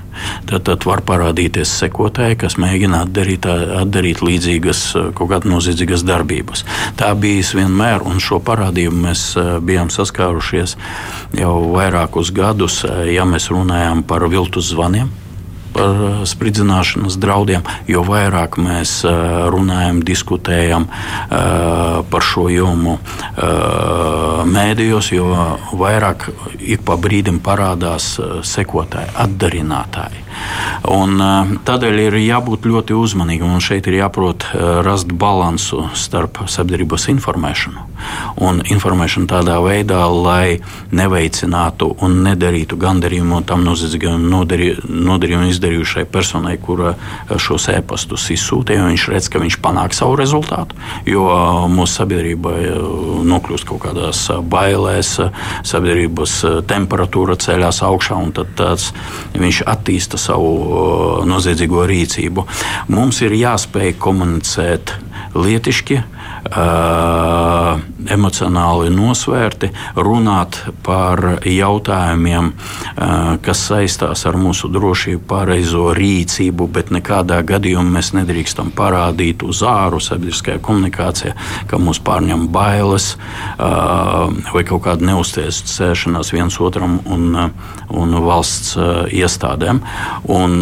Tad, tad var parādīties sekotāji, kas mēģina atdarīt, atdarīt līdzīgas kaut kādas noziedzīgas darbības. Tā bijis vienmēr, un šo parādību mēs bijām saskārušies jau vairākus gadus, ja mēs runājam par viltus zvaniem par eh, spridzināšanas draudiem, jo vairāk mēs eh, runājam, diskutējam eh, par šo jomu mēdījos, jo vairāk ik pa brīdim parādās sekotāji, atdarinātāji. Un, tādēļ ir jābūt ļoti uzmanīgam un šeit ir jāprot rast balansu starp sabiedrības informēšanu un informēšanu tādā veidā, lai neveicinātu un nedarītu gandarījumu tam nodarījumu izdarījušai personai, kura šos ēpastus izsūtīja. Viņš redz, ka viņš panāk savu rezultātu, jo mūsu sabiedrība nokļūst kaut kādās bailēs, sabiedrības temperatūra ceļās augšā un tāds, viņš attīsta savu noziedzīgo rīcību. Mums ir jāspēj komunicēt lietišķi, uh, emocionāli nosvērti, runāt par jautājumiem, kas saistās ar mūsu drošību, pareizo rīcību, bet nekādā gadījumā mēs nedrīkstam parādīt uz āru sabiedriskajā komunikācijā, ka mūs pārņem bailes vai kaut kāda neuzticēšanās viens otram un, un valsts iestādēm. Un,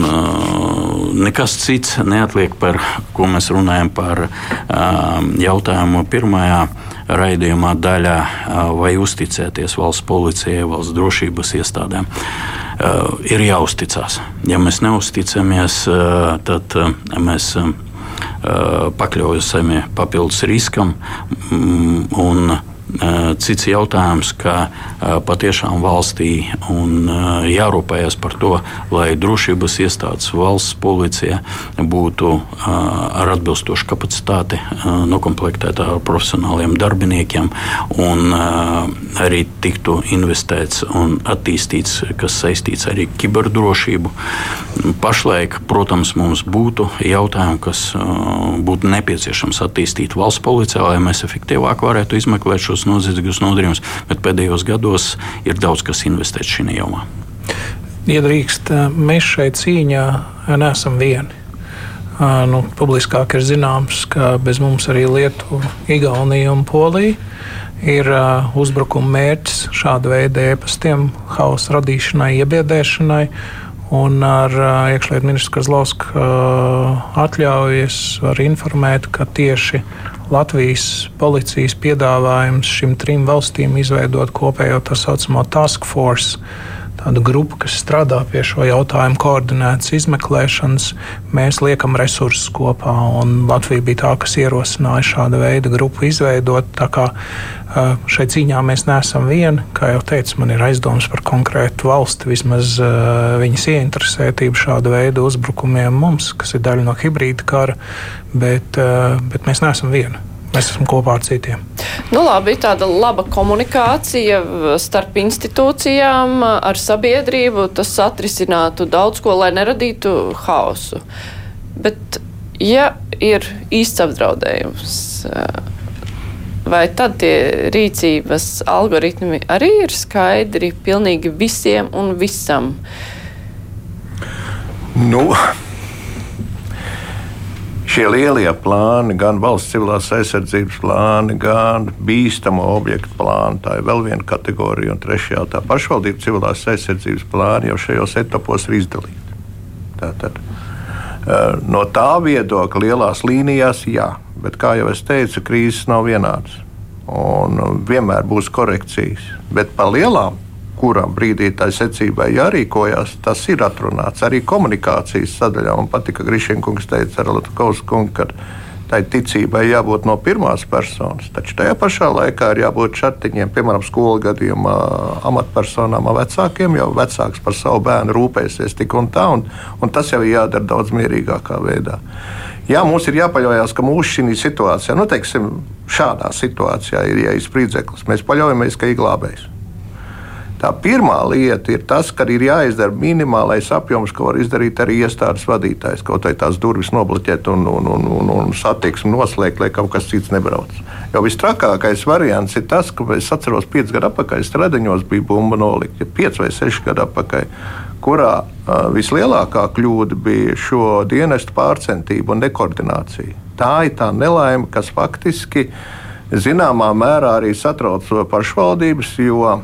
nekas cits neatliek par ko mēs runājam par jautājumu pirmajā raidījumā daļā, vai uzticēties valsts policijai, valsts drošības iestādēm. Ir jāuzticas. Ja mēs neusticamies, tad mēs pakļaujamies papildus riskam un Cits jautājums, ka patiešām valstī jārūpējas par to, lai drošības iestādes, valsts policija būtu ar atbilstošu kapacitāti noklāpēta ar profesionāliem darbiniekiem un arī tiktu investēts un attīstīts, kas saistīts arī ar kiberdrošību. Pašlaik, protams, mums būtu jautājumi, kas būtu nepieciešams attīstīt valsts policijā, lai mēs efektīvāk varētu izmeklēt šos noziedzīgus nodarījumus, bet pēdējos gados ir daudz kas investēts šajā jomā. Ja drīkst, mēs šeit cīņā neesam vieni. Nu, publiskāk ir zināms, ka bez mums arī Lietuva, Igaunija un Polija ir uzbrukuma mērķis šāda veida ēpastiem, hausa radīšanai, iebiedēšanai. Un ar iekšlietu ministru Kazlausku atļauju es varu informēt, ka tieši Latvijas policijas piedāvājums šim trim valstīm izveidot kopējo tā saucamo task force. Tādu grupu, kas strādā pie šo jautājumu, koordinētas izmeklēšanas, mēs liekam resursus kopā. Latvija bija tā, kas ierosināja šādu veidu grupu izveidot. Tā kā šai cīņā mēs neesam vieni. Kā jau teicu, man ir aizdomas par konkrētu valsti, vismaz viņas ieinteresētību šāda veida uzbrukumiem mums, kas ir daļa no hibrīda kara bet, bet mēs neesam vieni. Mēs esam kopā ar citiem. Nu, labi, tāda laba komunikācija starp institūcijām, ar sabiedrību, tas atrisinātu daudz ko, lai neradītu haosu. Bet, ja ir īsts apdraudējums, vai tad tie rīcības algoritmi arī ir skaidri pilnīgi visiem un visam? Nu, šie lielie plāni, gan valsts civilās aizsardzības plāni, gan bīstamo objektu plāni, tā ir vēl viena kategorija. Un trešajā tā pašvaldību civilās aizsardzības plāni jau šajos etapos ir izdalīti. Tātad, eh, no tā viedokļa lielās līnijās, jā, bet kā jau es teicu, krīzes nav vienādas. Un vienmēr būs korekcijas. Bet par lielām kurā brīdī tā secībai jārīkojas, tas ir atrunāts arī komunikācijas sadaļā. Man patika, ka Grišņkungs teica ar Latvijas kungu, tai ticībai jābūt no pirmās personas, taču tajā pašā laikā ir jābūt šartiņiem, piemēram, skolu gadījumā, amatpersonām, vecākiem, jo vecāks par savu bērnu rūpēsies tik un tā, un, un tas jau ir jādara daudz mierīgākā veidā. Jā, mums ir jāpaļaujas, ka mūsu šī situācijā, nu, teiksim, šādā situācijā ir ielas spridzeklis. Mēs paļaujamies, ka ir glābējs. Tā pirmā lieta ir tas, ka ir jāizdara minimālais apjoms, ko var izdarīt arī iestādes vadītājs. Kaut vai tās durvis nobloķēt un, un, un, un, un satiksmi noslēgt, lai kaut kas cits nebrauc. Jo vistrakākais variants ir tas, ka es atceros, ka 5 gadu atpakaļ Stradiņos bija bumba nolikta, 5 vai 6 gadu atpakaļ, kurā uh, vislielākā kļūda bija šo dienestu pārcentība un nekoordinācija. Tā ir tā nelaime, kas faktiski zināmā mērā arī satrauc pašvaldības, jo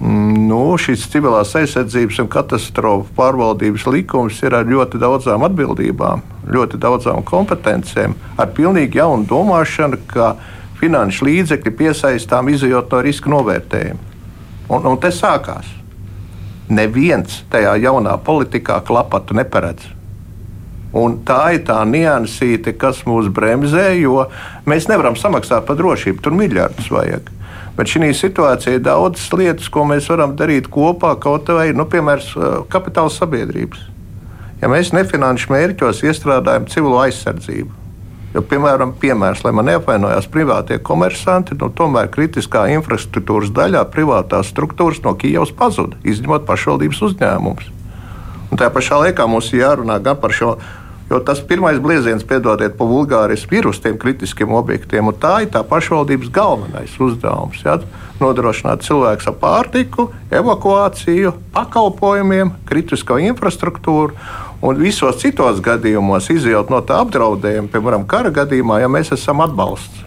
Nu, šis civilās aizsardzības un katastrofu pārvaldības likums ir ar ļoti daudzām atbildībām, ļoti daudzām kompetencēm, ar pilnīgi jaunu domāšanu, ka finanšu līdzekļi piesaistām izjūt no riska novērtējuma. Un, un te sākās. Neviens tajā jaunā politikā klapatu neparedz. Un tā ir tā niansīte, kas mūs bremzē, jo mēs nevaram samaksāt par drošību. Tur miljardus vajag. Bet šī situācijā ir daudzas lietas, ko mēs varam darīt kopā, kaut vai, nu, piemēram, kapitāla sabiedrības. Ja mēs nefinanšu mērķos iestrādājam civilo aizsardzību, jo, piemēram, piemērs, lai man neapvainojās privātie komersanti, nu, tomēr kritiskā infrastruktūras daļā privātās struktūras no Kijavas pazuda, izņemot pašvaldības uzņēmumus. Un tajā pašā laikā mums ir jārunā gan par šo Jo tas pirmais blieziens, piedodiet, pa vulgārismu ir uz tiem kritiskiem objektiem, tā ir tā pašvaldības galvenais uzdevums. Ja? Nodrošināt cilvēku ar pārtiku, evakuāciju, pakalpojumiem, kritisko infrastruktūru un visos citos gadījumos izjūt no tā apdraudējuma, piemēram, kara gadījumā, ja mēs esam atbalsts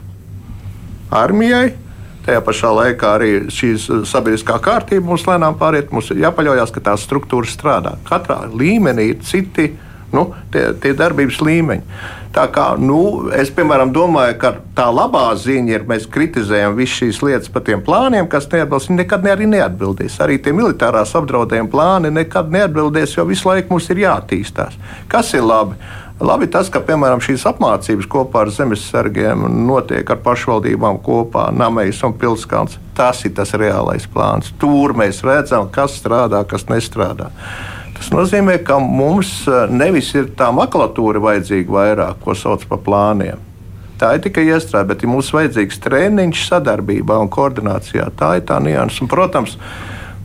armijai. Tajā pašā laikā arī šīs sabiedriskā kārtība mums lēnām pāriet. Mums ir jāpaļaujas, ka tās struktūras strādā. Katrā līmenī ir citi nu, tie, tie darbības līmeņi. Tā kā, nu, es piemēram domāju, ka tā labā ziņa ir, mēs kritizējam visu šīs lietas par tiem plāniem, kas neatbilst. Viņi nekad ne arī neatbildēs. Arī tie militārās apdraudējuma plāni nekad neatbildēs, jo visu laiku mums ir jāattīstās. Kas ir labi? Labi tas, ka piemēram šīs apmācības kopā ar zemesargiem notiek ar pašvaldībām kopā, Namejas un Pilskalns. Tas ir tas reālais plāns. Tur mēs redzam, kas strādā, kas nestrādā. Tas nozīmē, ka mums e, nevis ir tā maklatūra vajadzīga vairāk, ko sauc par plāniem. Tā ir tikai iestrāde, bet ir mums vajadzīgs treniņš sadarbībā un koordinācijā. Tā ir tā nianses. Protams,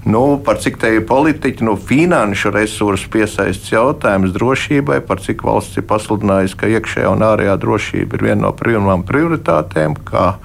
nu, par cik te ir politiķi, nu, finanšu resursu piesaistes jautājums drošībai, par cik valsts ir pasludinājusi, ka iekšējā un ārējā drošība ir viena no pirmām prioritātēm, kā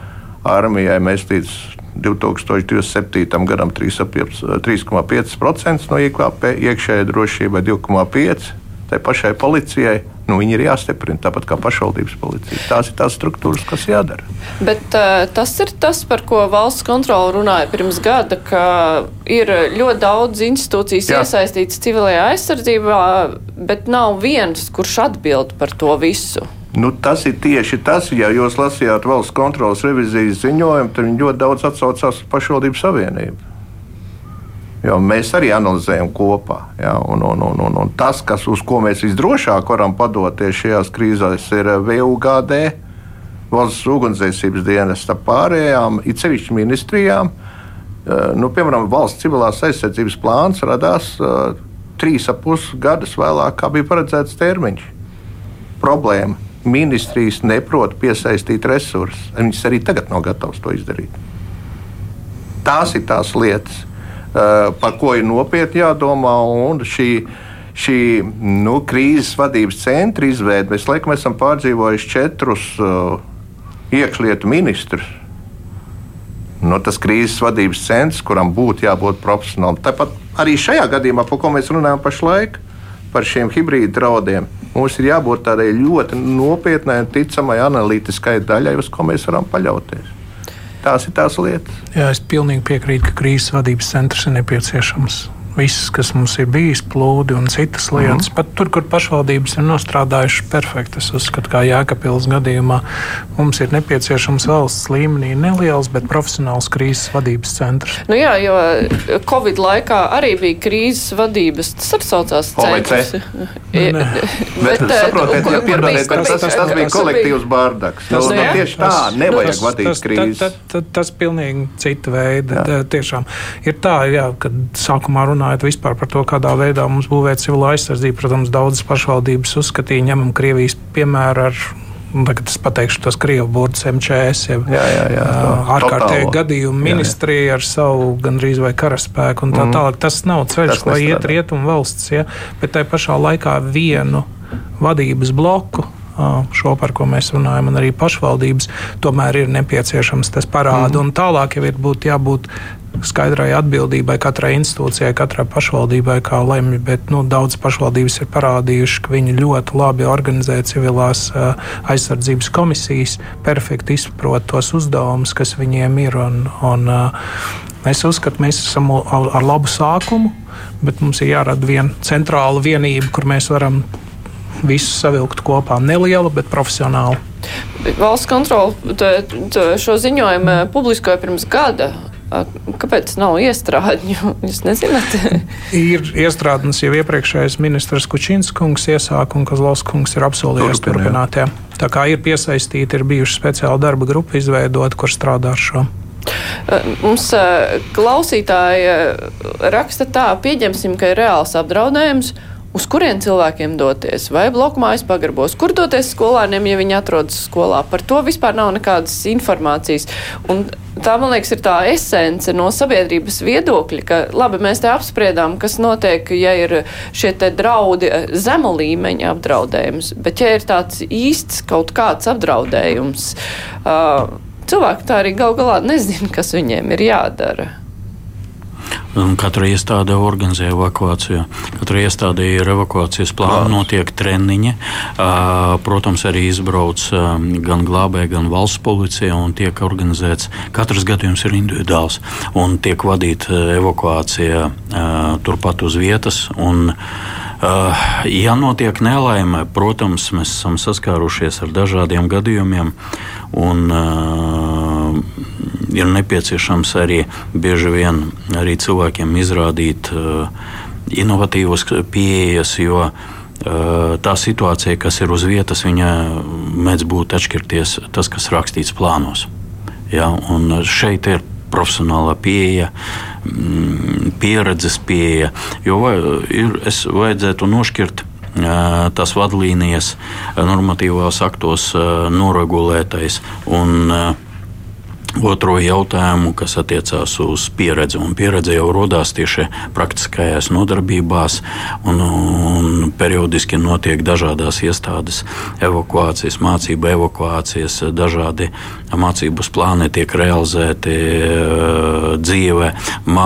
armijai mēs līdz 2027. gadam 3,5% no IKP, iekšējai drošībai 2,5%, tai pašai policijai. Nu, viņi ir jāstiprina tāpat kā pašvaldības policija. Tās ir tās struktūras, kas jādara. Bet uh, tas ir tas, par ko valsts kontrole runāja pirms gada, ka ir ļoti daudz institūcijas Jā. iesaistītas civilajā aizsardzībā, bet nav viens, kurš atbild par to visu. Nu, tas ir tieši tas, ja jūs lasījāt valsts kontrolas revizijas ziņojumu, tad viņi ļoti daudz atsaucās uz pašvaldību savienību. Jo mēs arī analizējam kopā. Ja, un, un, un, un, un tas, kas, uz ko mēs visdrošāk varam padoties šajās krīzēs, ir VUGD, valsts ugunsdzēsības dienas, starp pārējām, it sevišķi ministrijām. Eh, nu, piemēram, valsts civilās aizsardzības plāns radās uh, trīs ap pus gadus vēlāk, kā bija paredzēts termiņš. Problēma ministrijas neprot piesaistīt resursus. Viņas arī tagad nav gatavas to izdarīt. Tās ir tās lietas, par ko ir nopietni jādomā. Šī, šī nu, krīzes vadības centra izveide, mēs laikam esam pārdzīvojuši četrus uh, iekšlietu ministrus. Nu, tas krīzes vadības centrs, kuram būtu jābūt profesionālam. Tāpat arī šajā gadījumā, par ko mēs runājam pašlaik, par šiem hibrīdu draudiem Mums ir jābūt tādai ļoti nopietnai un ticamai analītiskai daļai, uz ko mēs varam paļauties. Tās ir tās lietas. Jā, es pilnīgi piekrītu, ka krīzes vadības centrs ir nepieciešams. Viss, kas mums ir bijis, plūdi un citas lietas. Mm. Pat tur, kur pašvaldības ir nostrādājušas perfekti, es uzskatu, kā Jēkabils gadījumā, mums ir nepieciešams valsts līmenī neliels, bet profesionāls krīzes vadības centrs. Nu jā, jo Covid laikā arī bija krīzes vadības, tas arī saucās centrs. bet, bet, saprotiet, ja piedodiet, bet tas, tas, tas bija kolektīvs bārdaks. Tas, nu, tieši tā, nevajag tas, vadīt tas, krīzes. Tas, tas, tas, tas pilnīgi cita veida. Tiešām ir tā, jā, kad sākumā runājot vispār par to, kādā veidā mums būvēt civila aizsardzību, protams, daudzas pašvaldības uzskatīja, ņemam Krievijas piemēru ar Tagad es pateikšu tos krievu burbuļus, MČS, jau ārkārtēji gadījumu ministrija ar savu gandrīz vai karaspēku un tā mm. tālāk. Tas nav ceļš, lai iet rietumu valsts, ja? bet tai pašā laikā vienu vadības bloku šo, par ko mēs runājam, un arī pašvaldības, tomēr ir nepieciešams tas parāda. Mm. Un tālāk jau ir būt, jābūt skaidrai atbildībai katrai institūcijai, katrai pašvaldībai, kā lemj. Bet nu, daudz pašvaldības ir parādījušas, ka viņi ļoti labi organizē civilās uh, aizsardzības komisijas, perfekti izprot tos uzdevumus, kas viņiem ir. Un, un, uh, Es uzskatu, mēs esam ar labu sākumu, bet mums ir jārada viena centrāla vienība, kur mēs varam visu savilkt kopā. Neliela, bet profesionāla. Valsts kontrole šo ziņojumu publiskoja pirms gada. Kāpēc nav iestrādņu? Jūs nezināt? ir iestrādnes jau iepriekšējais ministrs Kučinskungs iesāka un Kazlauskungs ir apsolījis turpināt. Tā kā ir piesaistīti, ir bijuši speciāla darba grupa izveidota, kur strādā ar šo. Mums klausītāji raksta tā, pieņemsim, ka ir reāls apdraudējums Uz kurien cilvēkiem doties? Vai blokmājas pagarbos? Kur doties skolāniem, ja viņi atrodas skolā? Par to vispār nav nekādas informācijas. Un tā, man liekas, ir tā esence no sabiedrības viedokļa, ka labi, mēs te apspriedām, kas notiek, ja ir šie te draudi eh, zemu līmeņa apdraudējums, bet ja ir tāds īsts kaut kāds apdraudējums, cilvēki tā arī gal galā nezina, kas viņiem ir jādara. Katra iestāde organizē evakuāciju. Katra iestāde ir evakuācijas plāna, notiek treniņi. Protams, arī izbrauc gan glābēji, gan valsts policija un tiek organizēts. Katrs gadījums ir individuāls un tiek vadīta evakuācija turpat uz vietas. Un, Ja notiek nelaime, protams, mēs esam saskārušies ar dažādiem gadījumiem. Un, uh, ir nepieciešams arī bieži vien arī cilvēkiem izrādīt inovatīvas pieejas, jo tā situācija, kas ir uz vietas, viņa mēdz būt atšķirties tas, kas rakstīts plānos. Ja, šeit ir profesionālā pieeja, mm, pieredzes pieeja, jo vai, ir, es vajadzētu nošķirt tās vadlīnijas normatīvās aktos noregulētais un Otro jautājumu, kas attiecās uz pieredzi, un pieredze jau radās tieši praktiskajās nodarbībās, un, un periodiski notiek dažādas iestādes evakuācijas, mācību evakuācijas, dažādi mācību plāni tiek realizēti dzīve, ma,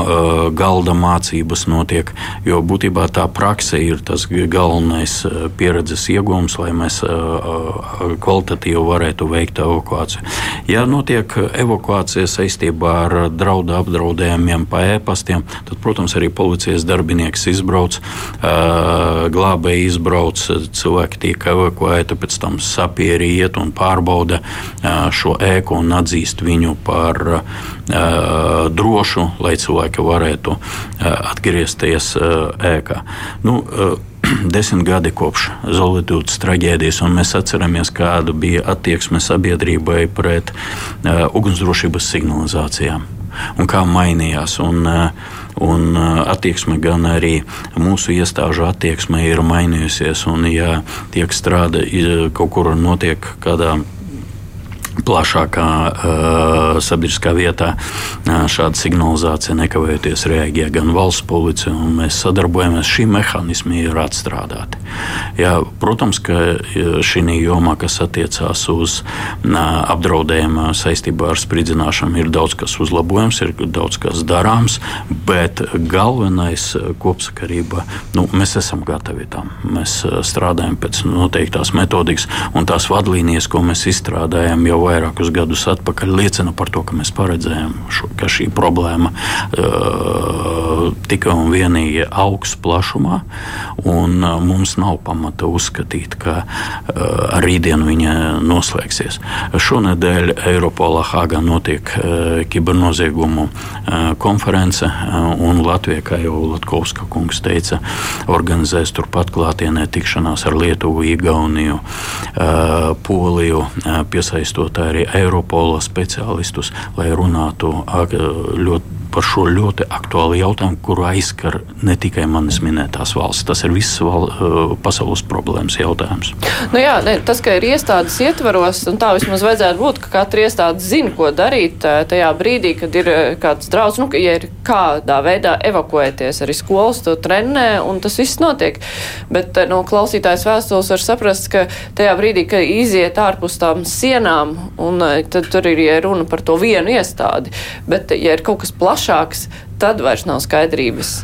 galda mācības notiek, jo būtībā tā prakse ir tas galvenais pieredzes iegūms, lai mēs kvalitatīvi varētu veikt evakuāciju. Ja notiek evakuācija, evakuācija saistībā ar draudu apdraudējumiem pa e-pastiem, tad, protams, arī policijas darbinieks izbrauc, glābēji izbrauc, cilvēki tiek evakuēti, pēc tam sapieri iet un pārbauda šo ēku un atzīst viņu par drošu, lai cilvēki varētu atgriezties ēkā. Nu, desmit gadi kopš Zolītūtas traģēdijas, un mēs atceramies, kāda bija attieksme sabiedrībai pret uh, ugunsdrošības signalizācijām un kā mainījās. Un, uh, Un uh, attieksme, gan arī mūsu iestāžu attieksme ir mainījusies. Un, ja tiek strādāta, kaut kur notiek kādā plašākā uh, sabiedriskā vietā uh, šāda signalizācija nekavējoties reaģē gan valsts policija, un mēs sadarbojamies. Šī mehānismi ir atstrādāti. Jā, protams, ka šī jomā, kas attiecās uz uh, apdraudējumu saistībā ar spridzināšanu, ir daudz kas uzlabojams, ir daudz kas darāms, bet galvenais kopsakarība, nu, mēs esam gatavi tam. Mēs strādājam pēc noteiktās metodikas un tās vadlīnijas, ko mēs izstrādājam jau vairākus gadus atpakaļ liecina par to, ka mēs paredzējām, šo, ka šī problēma uh, tikai un vienīgi augs plašumā, un mums nav pamata uzskatīt, ka ar rītdienu viņa noslēgsies. Šonadēļ Eiropolā Hāgā notiek kibernoziegumu konference, un Latvija, kā jau Latkovska kungs teica, organizēs turpat klātienē tikšanās ar Lietuvu, Igauniju, Poliju, piesaistot arī Eiropola speciālistus, lai runātu ļoti par šo ļoti aktuālu jautājumu, kuru aizskar ne tikai manis minētās valsts. Tas ir visas val, uh, pasaules problēmas jautājums. Nu jā, ne, tas, ka ir iestādes ietvaros, un tā vismaz vajadzētu būt, ka katra iestāde zina, ko darīt uh, tajā brīdī, kad ir uh, kāds draudz, nu, ja ir kādā veidā evakuēties arī skolas, to trenē, un tas viss notiek. Bet no klausītājas vēstules var saprast, ka tajā brīdī, kad iziet ārpus tām sienām, un tad tur ir ja runa par to vienu iestādi, bet ja ir kaut kas plašs, plašāks, tad vairs nav skaidrības.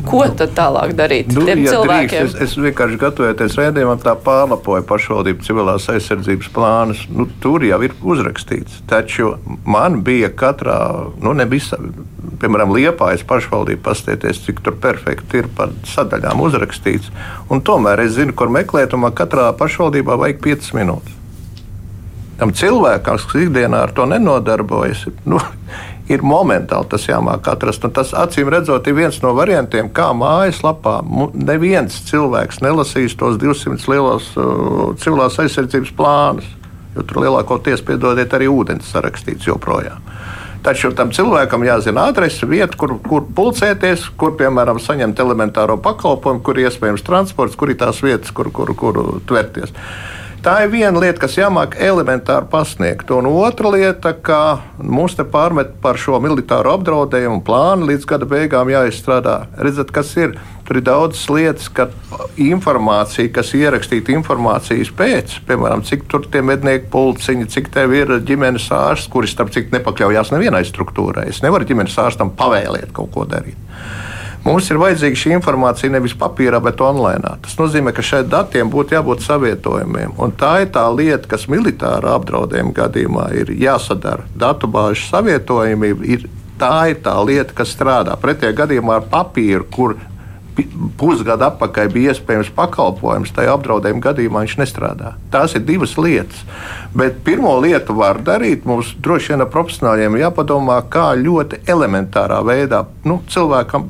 Ko tad tālāk darīt? Nu, ja drīkst, es, es vienkārši gatavojoties rēdījumam, tā pārlapoju pašvaldību civilās aizsardzības plānus. Nu, tur jau ir uzrakstīts. Taču man bija katrā, nu, ne visā, piemēram, Liepājas pašvaldība, pastieties, cik tur perfekti ir par sadaļām uzrakstīts. Un tomēr es zinu, kur meklēt, un man katrā pašvaldībā vajag 5 minūtes. Tam cilvēkam, kas ikdienā ar to nenodarbojas, nu, ir momentāli tas jāmāk atrast. Un tas acīm redzot, ir viens no variantiem, kā mājaslapā neviens cilvēks nelasīs tos 200 lielos uh, civilās aizsardzības plānus. Jo tur lielākoties, piedodiet, arī ūdens sarakstīts joprojām. Taču tam cilvēkam jāzina adrese, vieta, kur, kur pulcēties, kur, piemēram, saņemt elementāro pakalpojumu, kur iespējams transports, kur ir tās vietas, kur, kur, kur tverties. Tā ir viena lieta, kas jāmāk elementāri pasniegt. Un otra lieta, ka mums te pārmet par šo militāro apdraudējumu plānu līdz gada beigām jāizstrādā. Redzat, kas ir? Tur ir daudzas lietas, ka informācija, kas ierakstīta informācijas pēc, piemēram, cik tur tie mednieku pulciņi, cik tev ir ģimenes ārsts, kurš, starp citu, nepakļaujās nevienai struktūrai. Es nevaru ģimenes ārstam pavēlēt kaut ko darīt. Mums ir vajadzīga šī informācija nevis papīrā, bet online. Tas nozīmē, ka šeit datiem būtu jābūt savietojumiem. Un tā ir tā lieta, kas militāra apdraudējuma gadījumā ir jāsadara. Datubāžu savietojumība ir tā, ir tā lieta, kas strādā. Pretējā gadījumā ar papīru, kur pusgadu atpakaļ bija iespējams pakalpojums, tajā apdraudējuma gadījumā viņš nestrādā. Tās ir divas lietas. Bet pirmo lietu var darīt. Mums droši vien ar profesionāļiem jāpadomā, kā ļoti elementārā veidā nu, cilvēkam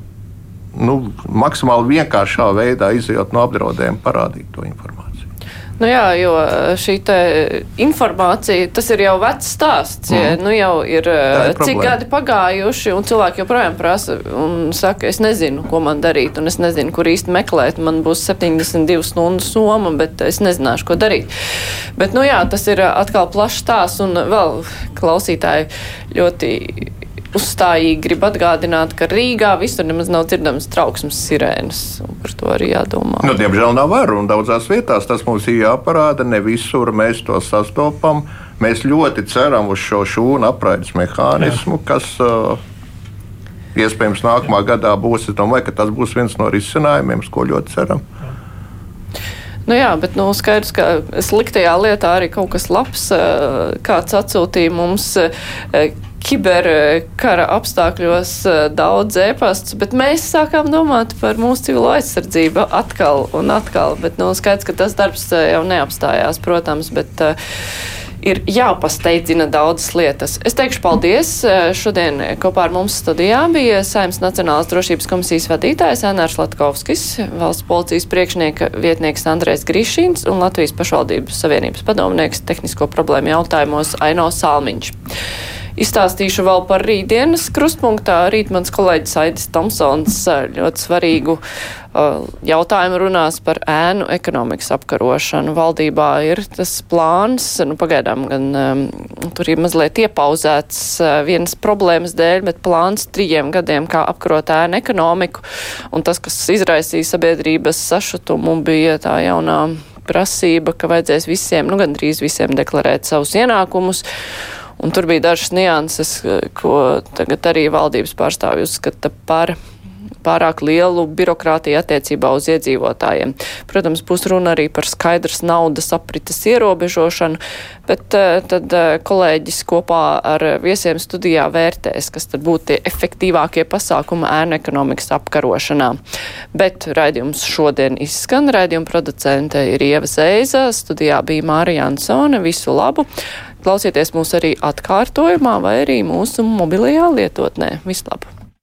nu, maksimāli vienkāršā veidā izjūt no apdraudējuma, parādīt to informāciju. Nu jā, jo šī informācija, tas ir jau vecs stāsts. Mm. Ja, mhm. nu jau ir, ir cik problēma. gadi pagājuši, un cilvēki joprojām prasa un saka, es nezinu, ko man darīt, un es nezinu, kur īsti meklēt. Man būs 72 stundu soma, bet es nezināšu, ko darīt. Bet, nu jā, tas ir atkal plašs stāsts, un vēl klausītāji ļoti uzstājīgi grib atgādināt, ka Rīgā visur nemaz nav dzirdams trauksmes sirēnas. Par to arī jādomā. Nu, diemžēl nav var, un daudzās vietās tas mums ir jāparāda. Ne visur mēs to sastopam. Mēs ļoti ceram uz šo šūnu apraides mehānismu, Jā. kas uh, iespējams nākamā gadā būs. Es domāju, ka tas būs viens no risinājumiem, ko ļoti ceram. Nu jā, bet nu, skaidrs, ka sliktajā lietā arī kaut kas labs. Uh, kāds atsūtīja mums uh, kiberkara apstākļos eh, daudz ēpasts, bet mēs sākām domāt par mūsu civilo aizsardzību atkal un atkal. Bet, nu, skaidrs, ka tas darbs eh, jau neapstājās, protams, bet uh, ir jāpasteidzina daudzas lietas. Es teikšu paldies. Šodien kopā ar mums studijā bija Saimnes Nacionālās drošības komisijas vadītājs Ēnārs Latkovskis, valsts policijas priekšnieka vietnieks Andrēs Grišīns un Latvijas pašvaldības savienības padomnieks tehnisko problēmu jautājumos Aino Salmiņš. Izstāstīšu vēl par rītdienas krustpunktā. Rīt mans kolēģis Aidis Tomsons ļoti svarīgu jautājumu runās par ēnu ekonomikas apkarošanu. Valdībā ir tas plāns, nu pagaidām gan um, tur ir mazliet iepauzēts uh, vienas problēmas dēļ, bet plāns trījiem gadiem, kā apkarot ēnu ekonomiku. Un tas, kas izraisīja sabiedrības sašutumu, bija tā jaunā prasība, ka vajadzēs visiem, nu gandrīz visiem deklarēt savus ienākumus. Un tur bija dažas nianses, ko tagad arī valdības pārstāvji uzskata par pārāk lielu birokrātiju attiecībā uz iedzīvotājiem. Protams, būs runa arī par skaidrs naudas aprites ierobežošanu, bet uh, tad uh, kolēģis kopā ar viesiem studijā vērtēs, kas tad būtu tie efektīvākie pasākumi ēnu ekonomikas apkarošanā. Bet raidījums šodien izskan. Raidījuma producente ir Ieva Zeiza, studijā bija Mārija Ansone. Visu labu! Klausieties mūs arī atkārtojumā vai arī mūsu mobilajā lietotnē. Vislabāk!